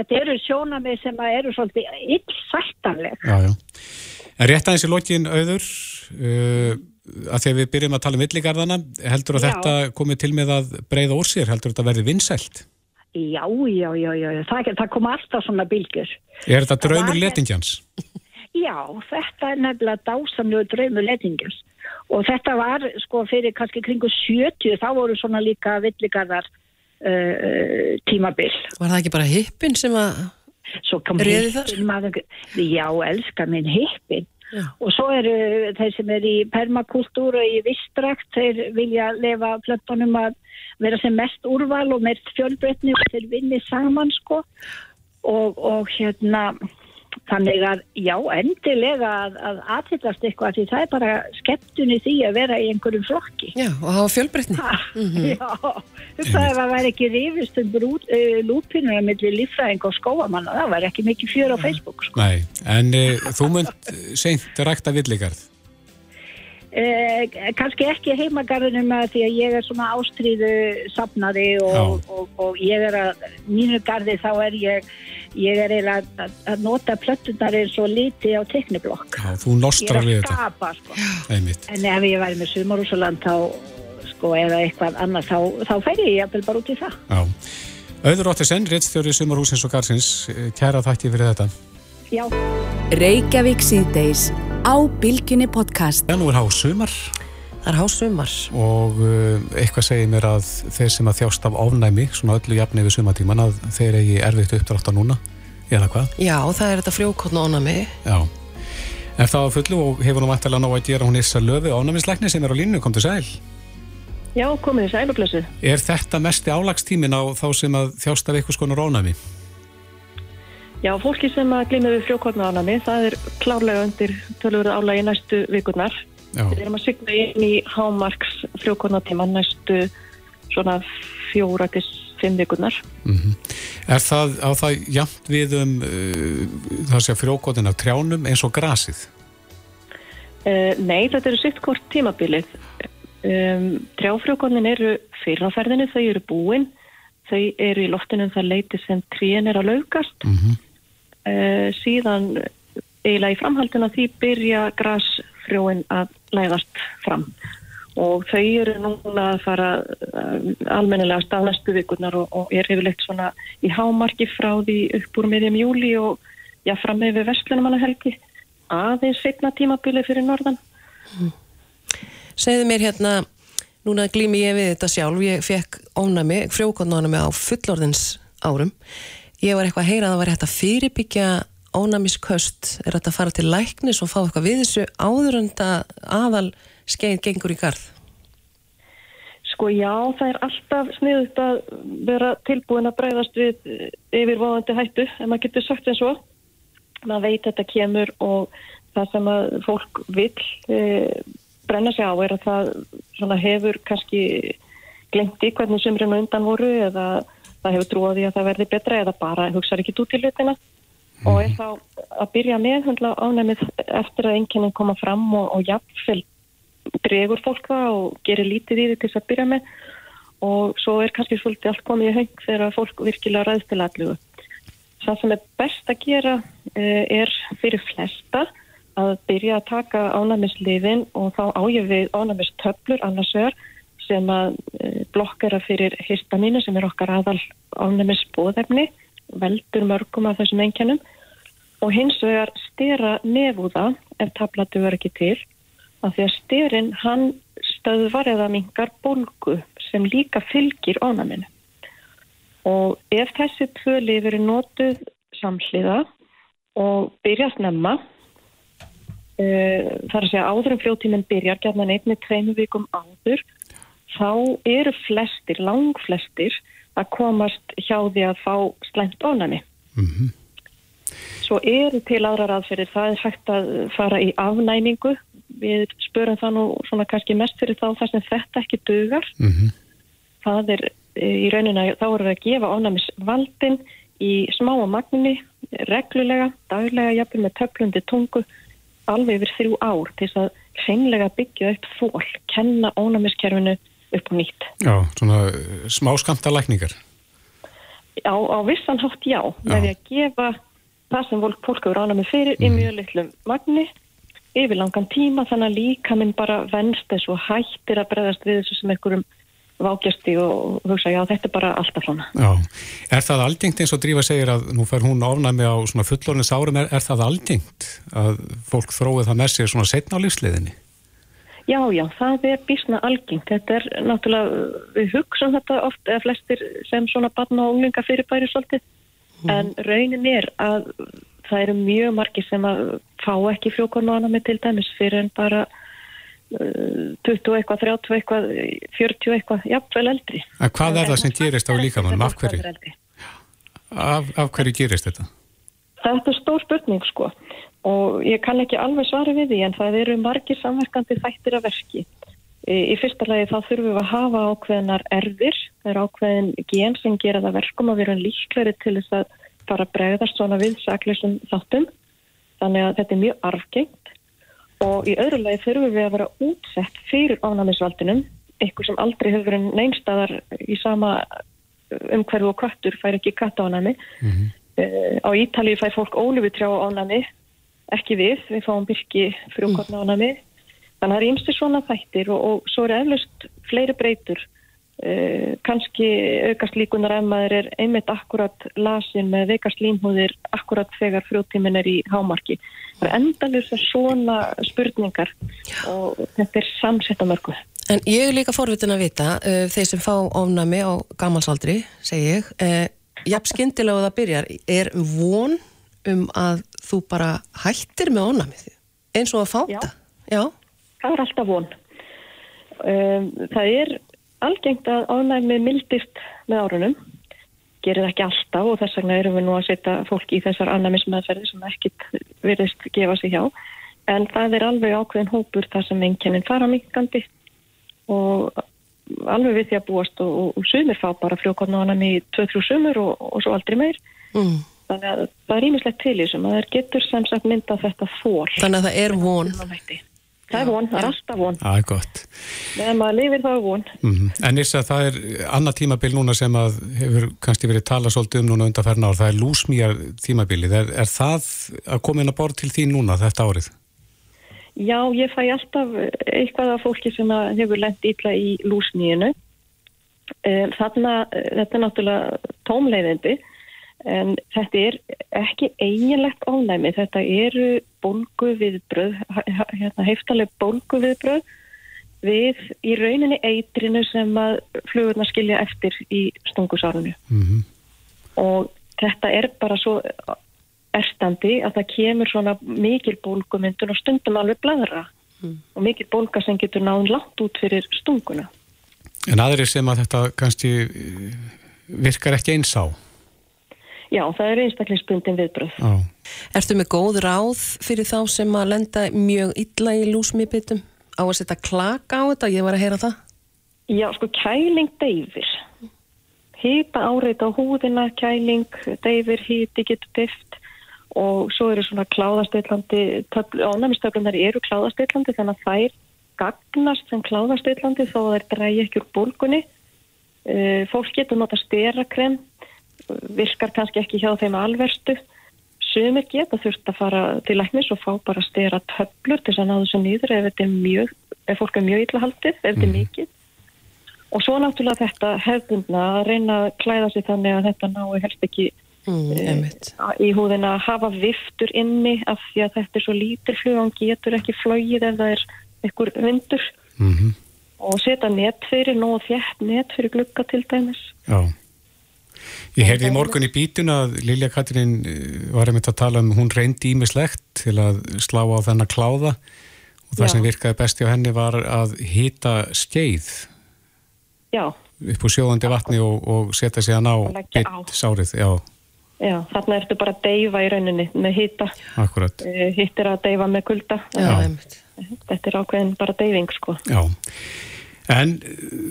þetta eru sjónamið sem að eru svolítið illsættanleg Já, já. En rétt aðeins í lokin auður, uh, að því að við byrjum að tala um villigarðana, heldur að Já. þetta komið til með að breyða úr sér, heldur að þetta verði vinsælt? Já, já, já, já, já. Það, það kom alltaf svona bylgjur. Er þetta draumur letingjans? Já, þetta er nefnilega dásamlegu draumur letingjans. Og þetta var, sko, fyrir kannski kringu 70, þá voru svona líka villigarðar uh, tímabil. Var það ekki bara hippin sem að, Svo kom hippin maður, já, elska minn hippin. Já. Og svo eru þeir sem er í permakultúru og í vistrækt, þeir vilja lefa plötunum að vera sem mest úrval og mest fjölbreytni og þeir vinni saman, sko. Og, og hérna, þannig að, já, endilega að, að aðhyllast eitthvað, því það er bara skemmtun í því að vera í einhverjum flokki. já, og hafa fjölbreytni. Já, það er að vera ekki rífist um brút, uh, lúpinuna millir líffræðing og skóamanna, það var ekki mikið fjör á Facebook, sko. Nei, en uh, þú munt seint rækta villigarð. Eh, kannski ekki heimagarðinum að því að ég er svona ástríðu safnaði og, Já. og, og ég er að mínu garði þá er ég ég er eiginlega að, að, að nota plöttunar eins og liti á tekniblokk Já, þú ég nostrar er við að þetta. skapa sko. Einmitt. en ef ég væri með sumarúsaland þá sko eða eitthvað annað þá, þá færi ég jafnvel bara út í það Já. Auður Óttisen, réttstjóri Sumarhúsins og Garsins, eh, kæra þætti fyrir þetta. já, Reykjavík síðdeis á Bilginni podcast. Já, nú er há sumar Það er hásumar. og uh, eitthvað segir mér að þeir sem að þjást af ofnæmi, svona öllu jafni við sumatíman, að þeir eigi erfitt uppdrátt á núna, eða hvað? Já, það er þetta frjókotna ónami. Já. Er það á fullu og hefur nú vantilega ná að gera hún Issa Löfi ánæmisleikni sem er á línu, kom til sæl. Já, komið í sælublessu. Er þetta mesti álagstímin á þá sem að þjást af eitthvað skonar ónæmi? Já, fólki sem að gleyma við frjókornaánami, Við erum að signa inn í hámarks frjókornatíma næstu svona fjóra til fimm vikurnar. er það á það jafnt við um uh, það sé frjókotin af trjánum eins og grasið? Uh, nei, þetta eru sitt hvort tímabilið. Um, trjáfrjókornin eru fyrraferðinni, þau eru búin, þau eru í loftinu um það leiti sem tríin er að laugast. Mm uh, síðan eiginlega í framhaldina því byrja grasfrjóin að lægast fram og þau eru núna að fara uh, almennilega stað næstu vikurnar og, og er yfirleitt svona í hámarki frá því upp úr miðjum júli og já, fram með við vestlunumanna helgi aðeins setna tímabili fyrir norðan. Segðu mér hérna, núna glými ég við þetta sjálf, ég fekk ónami, frjókonnónami á fullorðins árum. Ég var eitthvað að heyra að það var hægt að fyrirbyggja ónamisköst, er þetta að fara til læknis og fá eitthvað við þessu áður en þetta aðal skeið gengur í garð? Sko já, það er alltaf sniðut að vera tilbúin að breyðast við yfirváðandi hættu, en maður getur sagt eins og maður veit þetta kemur og það sem að fólk vil e, brenna sig á er að það hefur kannski glemt í hvernig sumrinu undan voru eða það hefur trúið í að það verði betra eða bara hugsaður ekki út í hlutina mm. og er þá að byrja með ánæmið eftir að einnkjönin koma fram og, og jafnvel dregur fólk það og gerir lítið í því til þess að byrja með. Og svo er kannski svolítið allt komið í höng þegar fólk virkilega ræðst til allu það sem er best að gera uh, er fyrir flesta að byrja að taka ánæmisliðin og þá ájöf við ánæmistöflur annars vegar sem að uh, blokkera fyrir histamínu sem er okkar aðal ánæmisbóðefni veldur mörgum af þessum einkennum og hins vegar stera nefúða ef tablatu verður ekki til af því að styrin hann stöðvar eða mingar bólgu sem líka fylgir ánæminu og ef þessi tvö lif eru nótuð samhliða og byrja að snemma uh, þar að segja áður en fljóttíminn byrjar gerðan einni tveimu vikum áður þá eru flestir, lang flestir að komast hjá því að fá slæmt ónami mm -hmm. Svo eru til aðrar aðferðir það er hægt að fara í afnæmingu við spörum það nú svona kannski mest fyrir þá þar sem þetta ekki dugar mm -hmm. það er í raunina þá erum við að gefa ónæmisvaldin í smáa magni, reglulega, daglega, jafnveg með töflundi tungu, alveg yfir þrjú ár til þess að hreinlega byggja upp fól, kenna ónæmiskerfinu upp á nýtt. Já, svona eh, smá skamta lækningar. Já, á vissan hátt já, já. með því að gefa það sem fólk, fólk hefur ánæmi fyrir mm. í mjög litlum magni yfir langan tíma þannig að líka minn bara venst þess og hættir að bregðast við þessu sem einhverjum vákjasti og hugsa já þetta er bara alltaf svona. Já, er það algengt eins og Drífa segir að nú fær hún ofnæmi á svona fullornins árum, er, er það algengt að fólk þróið það með sér svona setna á lífsliðinni? Já, já, það er bísna algengt. Þetta er náttúrulega, við hugsaum þetta oft eða flestir sem svona barna og unglinga fyrirbæri svolítið, mm. en raunin er að það eru mjög margi sem að fá ekki frjókornána með til dæmis fyrir en bara 20 eitthvað, 30 eitthvað, 40 eitthvað, jafnvel eldri. En hvað er það sem gerist á líkamannum? Af hverju? Af, af hverju gerist þetta? Þetta er stór spurning sko og ég kann ekki alveg svara við því en það eru margir samverkandi þættir af verki. Í, fyrsta lagi þá þurfum við að hafa ákveðinar erðir, það er ákveðin gen sem gera það verkum að vera líkleri til þess að fara að bregðast svona við sakleysum þáttum. Þannig að þetta er mjög arfgengt og í öðru lagi þurfum við að vera útsett fyrir ánæmisvaldinum, eitthvað sem aldrei hefur verið neinstadar í sama umhverfu og kvartur fær ekki kattánæmi. Mm -hmm. uh, á Ítalið fær fólk ólífitrjá ánæmi, ekki við, við fáum byrki frjókorna ánæmi. Þannig að það er ímstir svona þættir og, og svo er eflaust fleiri breytur. Uh, kannski aukast líkunar ef maður er einmitt akkurat lasin með veikast límhúðir akkurat þegar frjóttímin er í hámarki. Það er endalur svona spurningar og þetta er samsett á mörgu. En ég er líka forvitin að vita uh, þeir sem fá ofnami á gammalsaldri segi ég, uh, jafn skindilega að það byrjar, er von um að þú bara hættir með ofnamið eins og að fáta? Já, Já. Það er alltaf von. Um, það er algengt að ánæmi mildist með árunum gerir ekki alltaf og þess vegna erum við nú að setja fólk í þessar annamismæðferði sem ekkit virðist gefa sig hjá. En það er alveg ákveðin hópur þar sem einkennin fara mikandi og alveg við því að búast og, og, og sumir fá bara frjókotnáðanum í 2-3 sumur og, og svo aldrei meir. Mm. þannig að það er ímislegt til í þessum að það getur sem sagt mynda þetta fór Þannig að það er von Það er von, það er alltaf von. Það er gott. Meðan maður lifir það er von. Mm -hmm. En að það er annað tímabil núna sem að hefur kannski verið talað svolítið um núna undanferna ár, það er lúsmýjar tímabilið. Er, er það að koma inn að borð til því núna þetta árið? Já, ég fæ alltaf eitthvað af fólki sem hefur lent ítla í lúsnýjunu. Þannig að þetta er náttúrulega tómleiðindi en þetta er ekki eiginlegt ánæmi. Þetta eru bólgu viðbröð, hérna, heftaleg bólgu viðbröð við í rauninni eitrinu sem að flugurna skilja eftir í stungusárunu. Mm -hmm. Og þetta er bara svo erstandi að það kemur svona mikil bólgumyndun og stundum alveg bladra mm. og mikil bólga sem getur náðun langt út fyrir stunguna. En aðri sem að þetta kannski eh, virkar ekki eins á? Já, það er einstaklingsbundin viðbröð. Já. Ertu með góð ráð fyrir þá sem að lenda mjög illa í lúsmiðbyttum? Á að setja klaka á þetta? Ég var að heyra það. Já, sko, kæling deyfir. Hýta áreita á húðina, kæling, deyfir, hýti getur dyft og svo eru svona kláðastillandi, ánæmistöflunar eru kláðastillandi þannig að þær gagnast sem kláðastillandi þó að þær drægi ekki úr bólgunni. Uh, fólk getur nota sterakrem, virkar kannski ekki hjá þeim alverstu. Sumir geta þurft að fara til læknis og fá bara stera töflur til þess að ná þessu nýður ef, mjög, ef fólk er mjög illa haldið, ef þetta mm. er mikið. Og svo náttúrulega þetta hefðundna að reyna að klæða sig þannig að þetta nái helst ekki Mm, í húðina að hafa viftur inni af því að þetta er svo lítil flug og hann getur ekki flóið ef það er einhver vindur mm -hmm. og setja net fyrir nóg þjætt net fyrir glukka til dæmis Já Ég heyrði í morgun í bítun að Lilja Katrín eh, var einmitt að tala um hún reyndi ímislegt til að slá á þennan kláða og það Já. sem virkaði besti á henni var að hýta skeið Já upp úr sjóðandi vatni og, og setja sig að ná bytt sárið Já Já, þarna ertu bara að deyfa í rauninni með hýta. Akkurat. Eh, Hýtt er að deyfa með kulda. Já, einmitt. Þetta er ákveðin bara deyfing, sko. Já. En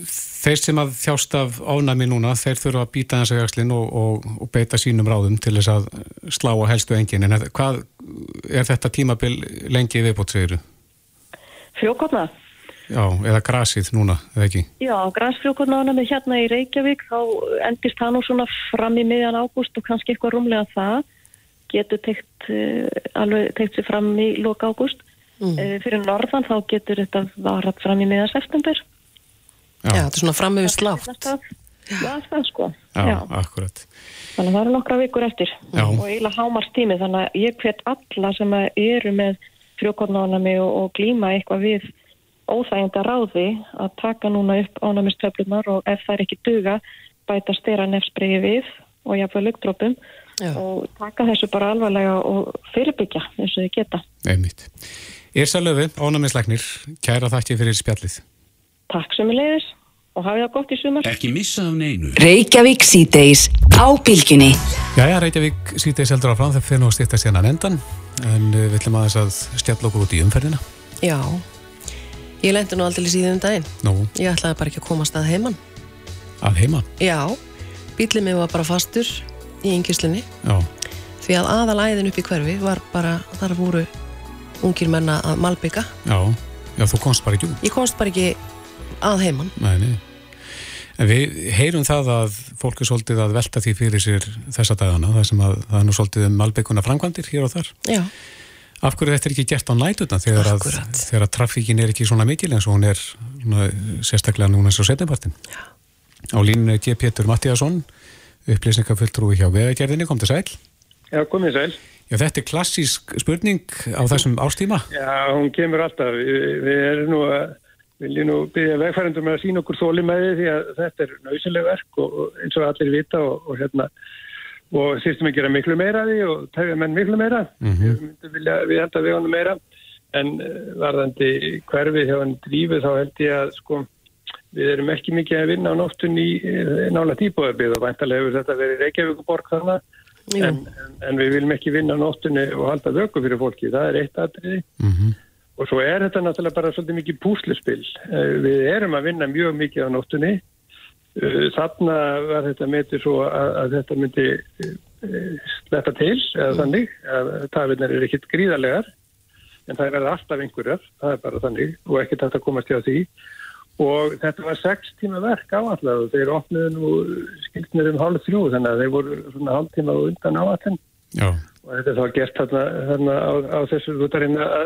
þeir sem að þjást af ánæmi núna, þeir þurfa að býta þessu jakslinn og, og, og beita sínum ráðum til þess að slá að helstu engin. En hvað er þetta tímabil lengi viðbót, segiru? Fjókotnað. Já, eða grasið núna, eða ekki? Já, grasfrjókurnána með hérna í Reykjavík, þá endist það nú svona fram í miðjan ágúst og kannski eitthvað rúmlega það getur teikt, uh, alveg teikt sér fram í lóka ágúst. Mm. Uh, fyrir norðan þá getur þetta varat fram í miðjan september. Já, þetta er svona fram yfir slátt. Já, það er sko. Já, Já, akkurat. Þannig að það eru nokkra vikur eftir Já. og eiginlega hámarstími þannig að ég hvet alla sem eru með frjókurnána og, og glíma eitthvað við óþægenda ráði að taka núna upp ánæmistöflunar og ef það er ekki duga bæta stera nefnsbreyði við og jáfnveg luktrópum og taka þessu bara alvarlega og fyrirbyggja eins og þið geta. Einmitt. Írsa Löfi, ánæmisleiknir, kæra þakki fyrir spjallið. Takk sem er leiðis og hafið það gott í sumar. Ekki missa af neinu. Reykjavík síðdeis á bylginni. Jæja, Reykjavík síðdeis heldur áfram þegar fyrir nú stýtta sérna endan en eh, við ætlum aðeins að stjalla okkur út í umferðina. Já. Ég lendi nú aldrei síðan um daginn. Nú? Ég ætlaði bara ekki að komast að heimann. Að heimann? Já, bílið mig var bara fastur í yngjuslinni. Já. Því að aðalæðin upp í hverfi var bara, þar voru ungir menna að malbygga. Já, já, þú komst bara ekki út. Ég komst bara ekki að heimann. Nei, nei. En við heyrum það að fólk er svolítið að velta því fyrir sér þessa dagana, það sem að það er nú svolítið um malbygguna framkvæmdir hér og þar. Já. Af hverju þetta er ekki gert á nætutna þegar, þegar að trafíkin er ekki svona mikil eins og hún er svona, sérstaklega núna og setjabartin? Á línu G. Pétur Mattíasson, upplýsningafulltrúi hjá vegagerðinni, kom til sæl. Já, komið sæl. Já, þetta er klassísk spurning á þessum ástíma. Já, hún kemur alltaf. Við, við erum nú að, viljum nú byggja vegfærandum að sína okkur þóli með því að þetta er nöysileg verk og, og eins og allir vita og, og hérna og þýrstum að gera miklu meira því og tæfja menn miklu meira. Mm -hmm. vilja við held að við honum meira. En uh, varðandi hverfið hjá hann drífið þá held ég að sko við erum ekki mikið að vinna á nóttun í uh, nála tíbóðarbið og væntalega hefur þetta verið Reykjavíkuborg þannig en, en, en við viljum ekki vinna á nóttunni og halda vöku fyrir fólki, það er eitt aðriði mm -hmm. Og svo er þetta náttúrulega bara svolítið mikið púsluspill uh, við erum að vinna mjög mikið á nóttunni. Eh, þarna var þetta metið svo að, að þetta myndi eh, sletta til eða mm. þannig að tafinnar er ekkit gríðarlegar en það er alltaf einhverjar, það er bara þannig og ekkert hægt að komast hjá því. Og þetta var sex tíma verk áallega og þeir opniðu nú skiltnir um hálf þrjú þannig að þeir voru svona hálf tíma undan áallin og þetta er þá gert þarna, þarna á, á þessu rútarinn að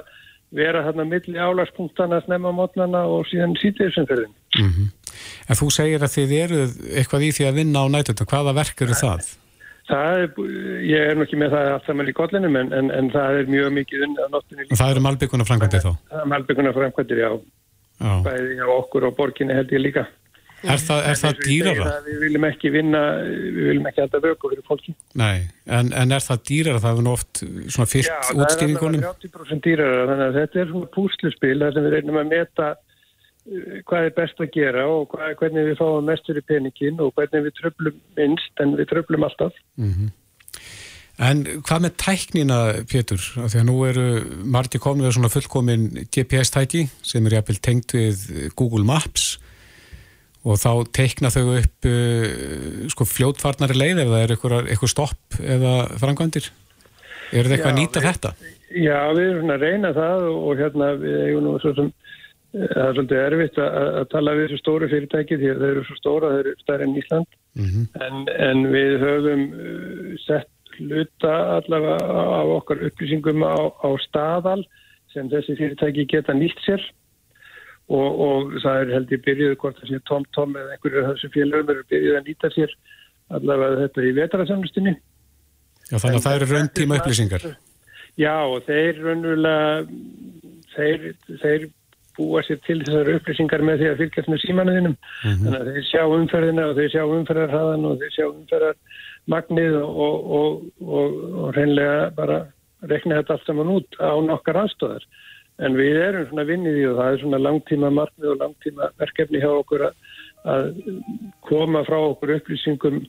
vera þarna milli álagspunktana snemma mótnana og síðan sítiðsumferðin. Mm En þú segir að þið eru eitthvað í því að vinna á nætundum. Hvaða verk eru það? Það er, ég er nú ekki með það allt saman í kollinum en, en, en það er mjög mikið unni á nóttunni líka. Það eru malbygguna framkvæmdir þá? Það er malbygguna framkvæmdir, já. Já. Bæði á okkur og borginni held ég líka. Er það, er það dýrara? Við viljum ekki vinna, við viljum ekki alltaf vöku fyrir fólki. Nei, en, en er það dýrara? Það er oft svona fyrst Já, það er útskýringunum? allavega 30% dýrara þannig að þetta er svona púsluspil þar sem við reynum að meta uh, hvað er best að gera og hvað, hvernig við fáum mest fyrir peningin og hvernig við tröflum minnst en við tröflum alltaf. Mhm. En hvað með tæknina, Pétur? Að nú eru margir komin við svona fullkomin GPS-tæki sem er jafnvel tengt við Google Maps og þá teikna þau upp uh, sko fljótfarnari leið ef það er eitthvað, stopp eða framkvæmdir. Eru þið eitthvað að nýta við- þetta? Já, við erum að reyna það og, og hérna við eigum nú svo sem eh, það er svolítið erfitt að, að tala við þessu stóru fyrirtæki því að þeir eru svo stóra, þeir eru stærri en Ísland Mm en, en við höfum uh, sett hluta allavega af okkar upplýsingum á, á staðal sem þessi fyrirtæki geta nýtt sér og, og það er held ég byrjuð hvort það sé Tom Tom eða einhverju af þessu félögum eru byrjuð að nýta sér allavega þetta í vetrasamlustinni Já, þannig að það eru rauntíma upplýsingar. Já og þeir raunverulega þeir, þeir búa sér til þessar upplýsingar með því að fylgjast með símanuðinum þannig að þeir sjá umferðina og þeir sjá umferðarhraðan og þeir sjá umferðarmagnið og, og, og reynlega bara rekna þetta allt saman út á nokkar aðstofar en við erum svona vinnið í og það er svona langtíma markmið og langtíma verkefni hjá okkur að, að koma frá okkur upplýsingum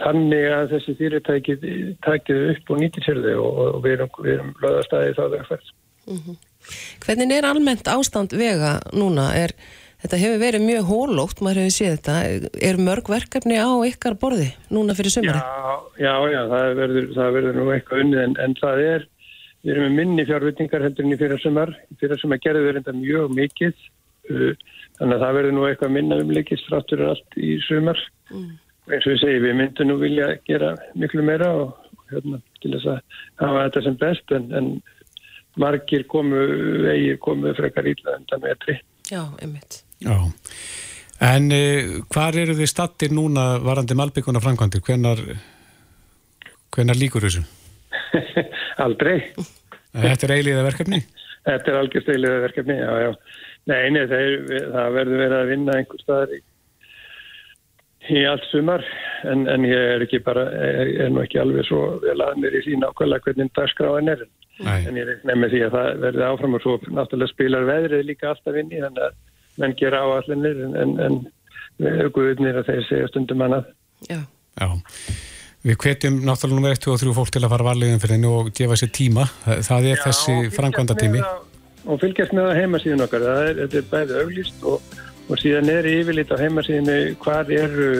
þannig að þessi fyrirtæki takið upp og nýtir sér þau og, og við erum, erum löðastæði þá vegferð. Hvernig er almennt ástand vega núna? Er, þetta hefur verið mjög hólótt, maður hefur séð þetta. Er mörg verkefni á ykkar borði núna fyrir sumari? Já, já, já, það verður, það verður nú eitthvað unnið en, en það er, við erum með minni fjárveitingar heldur en í fyrir sumar. Fyrir sumar gerðu við reynda mjög mikið, uh, þannig að það verður nú eitthvað minna umleikist fráttur allt í sumar. Og eins og við segjum, við myndum nú vilja gera miklu meira og hérna, til þess að hafa þetta sem best en, en margir komu, vegir komu frekar ítla undan metri. Já, einmitt. Já. En uh, hvar eru þið stattir núna varandi malbygguna framkvæmdir? Hvenar, hvenar líkur þessu? *laughs* Aldrei. Þetta er eiliða verkefni? Þetta er algjörsteiliða verkefni, já, já. Nei, nei, það, er, það verður verið að vinna einhver staðar í, í allt sumar, en, en ég er ekki bara, er, er nú ekki alveg svo vel að mér í því nákvæmlega hvernig dagskráin er. Nei. En ég reikna með því að það verður áfram og svo náttúrulega spilar veðrið líka alltaf inn í, þannig að menn gera áallinir, en, en, en við erum guðnir að þeir segja stundum annað. Já. Já. Við hvetjum náttúrulega nummer 1 og 3 fólk til að fara varlegin fyrir henni og gefa sér tíma. Það, það er Já, þessi framkvæmda tími. Og fylgjast með á heimasíðun okkar, það er, er bæði auglýst og, og síðan er yfirlit á heimasíðinu hvar eru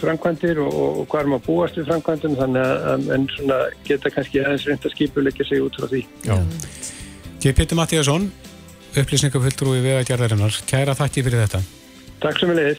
framkvæmdir og, og, og hvar maður búast við framkvæmdum þannig að, að menn svona geta kannski aðeins reynd að skipuleggja sig út frá því. Já. Ég Pétur Mattíasson, upplýsningafulltrúi vegagerðarinnar. Kæra þakki fyrir þetta. Takk sem við leiðist.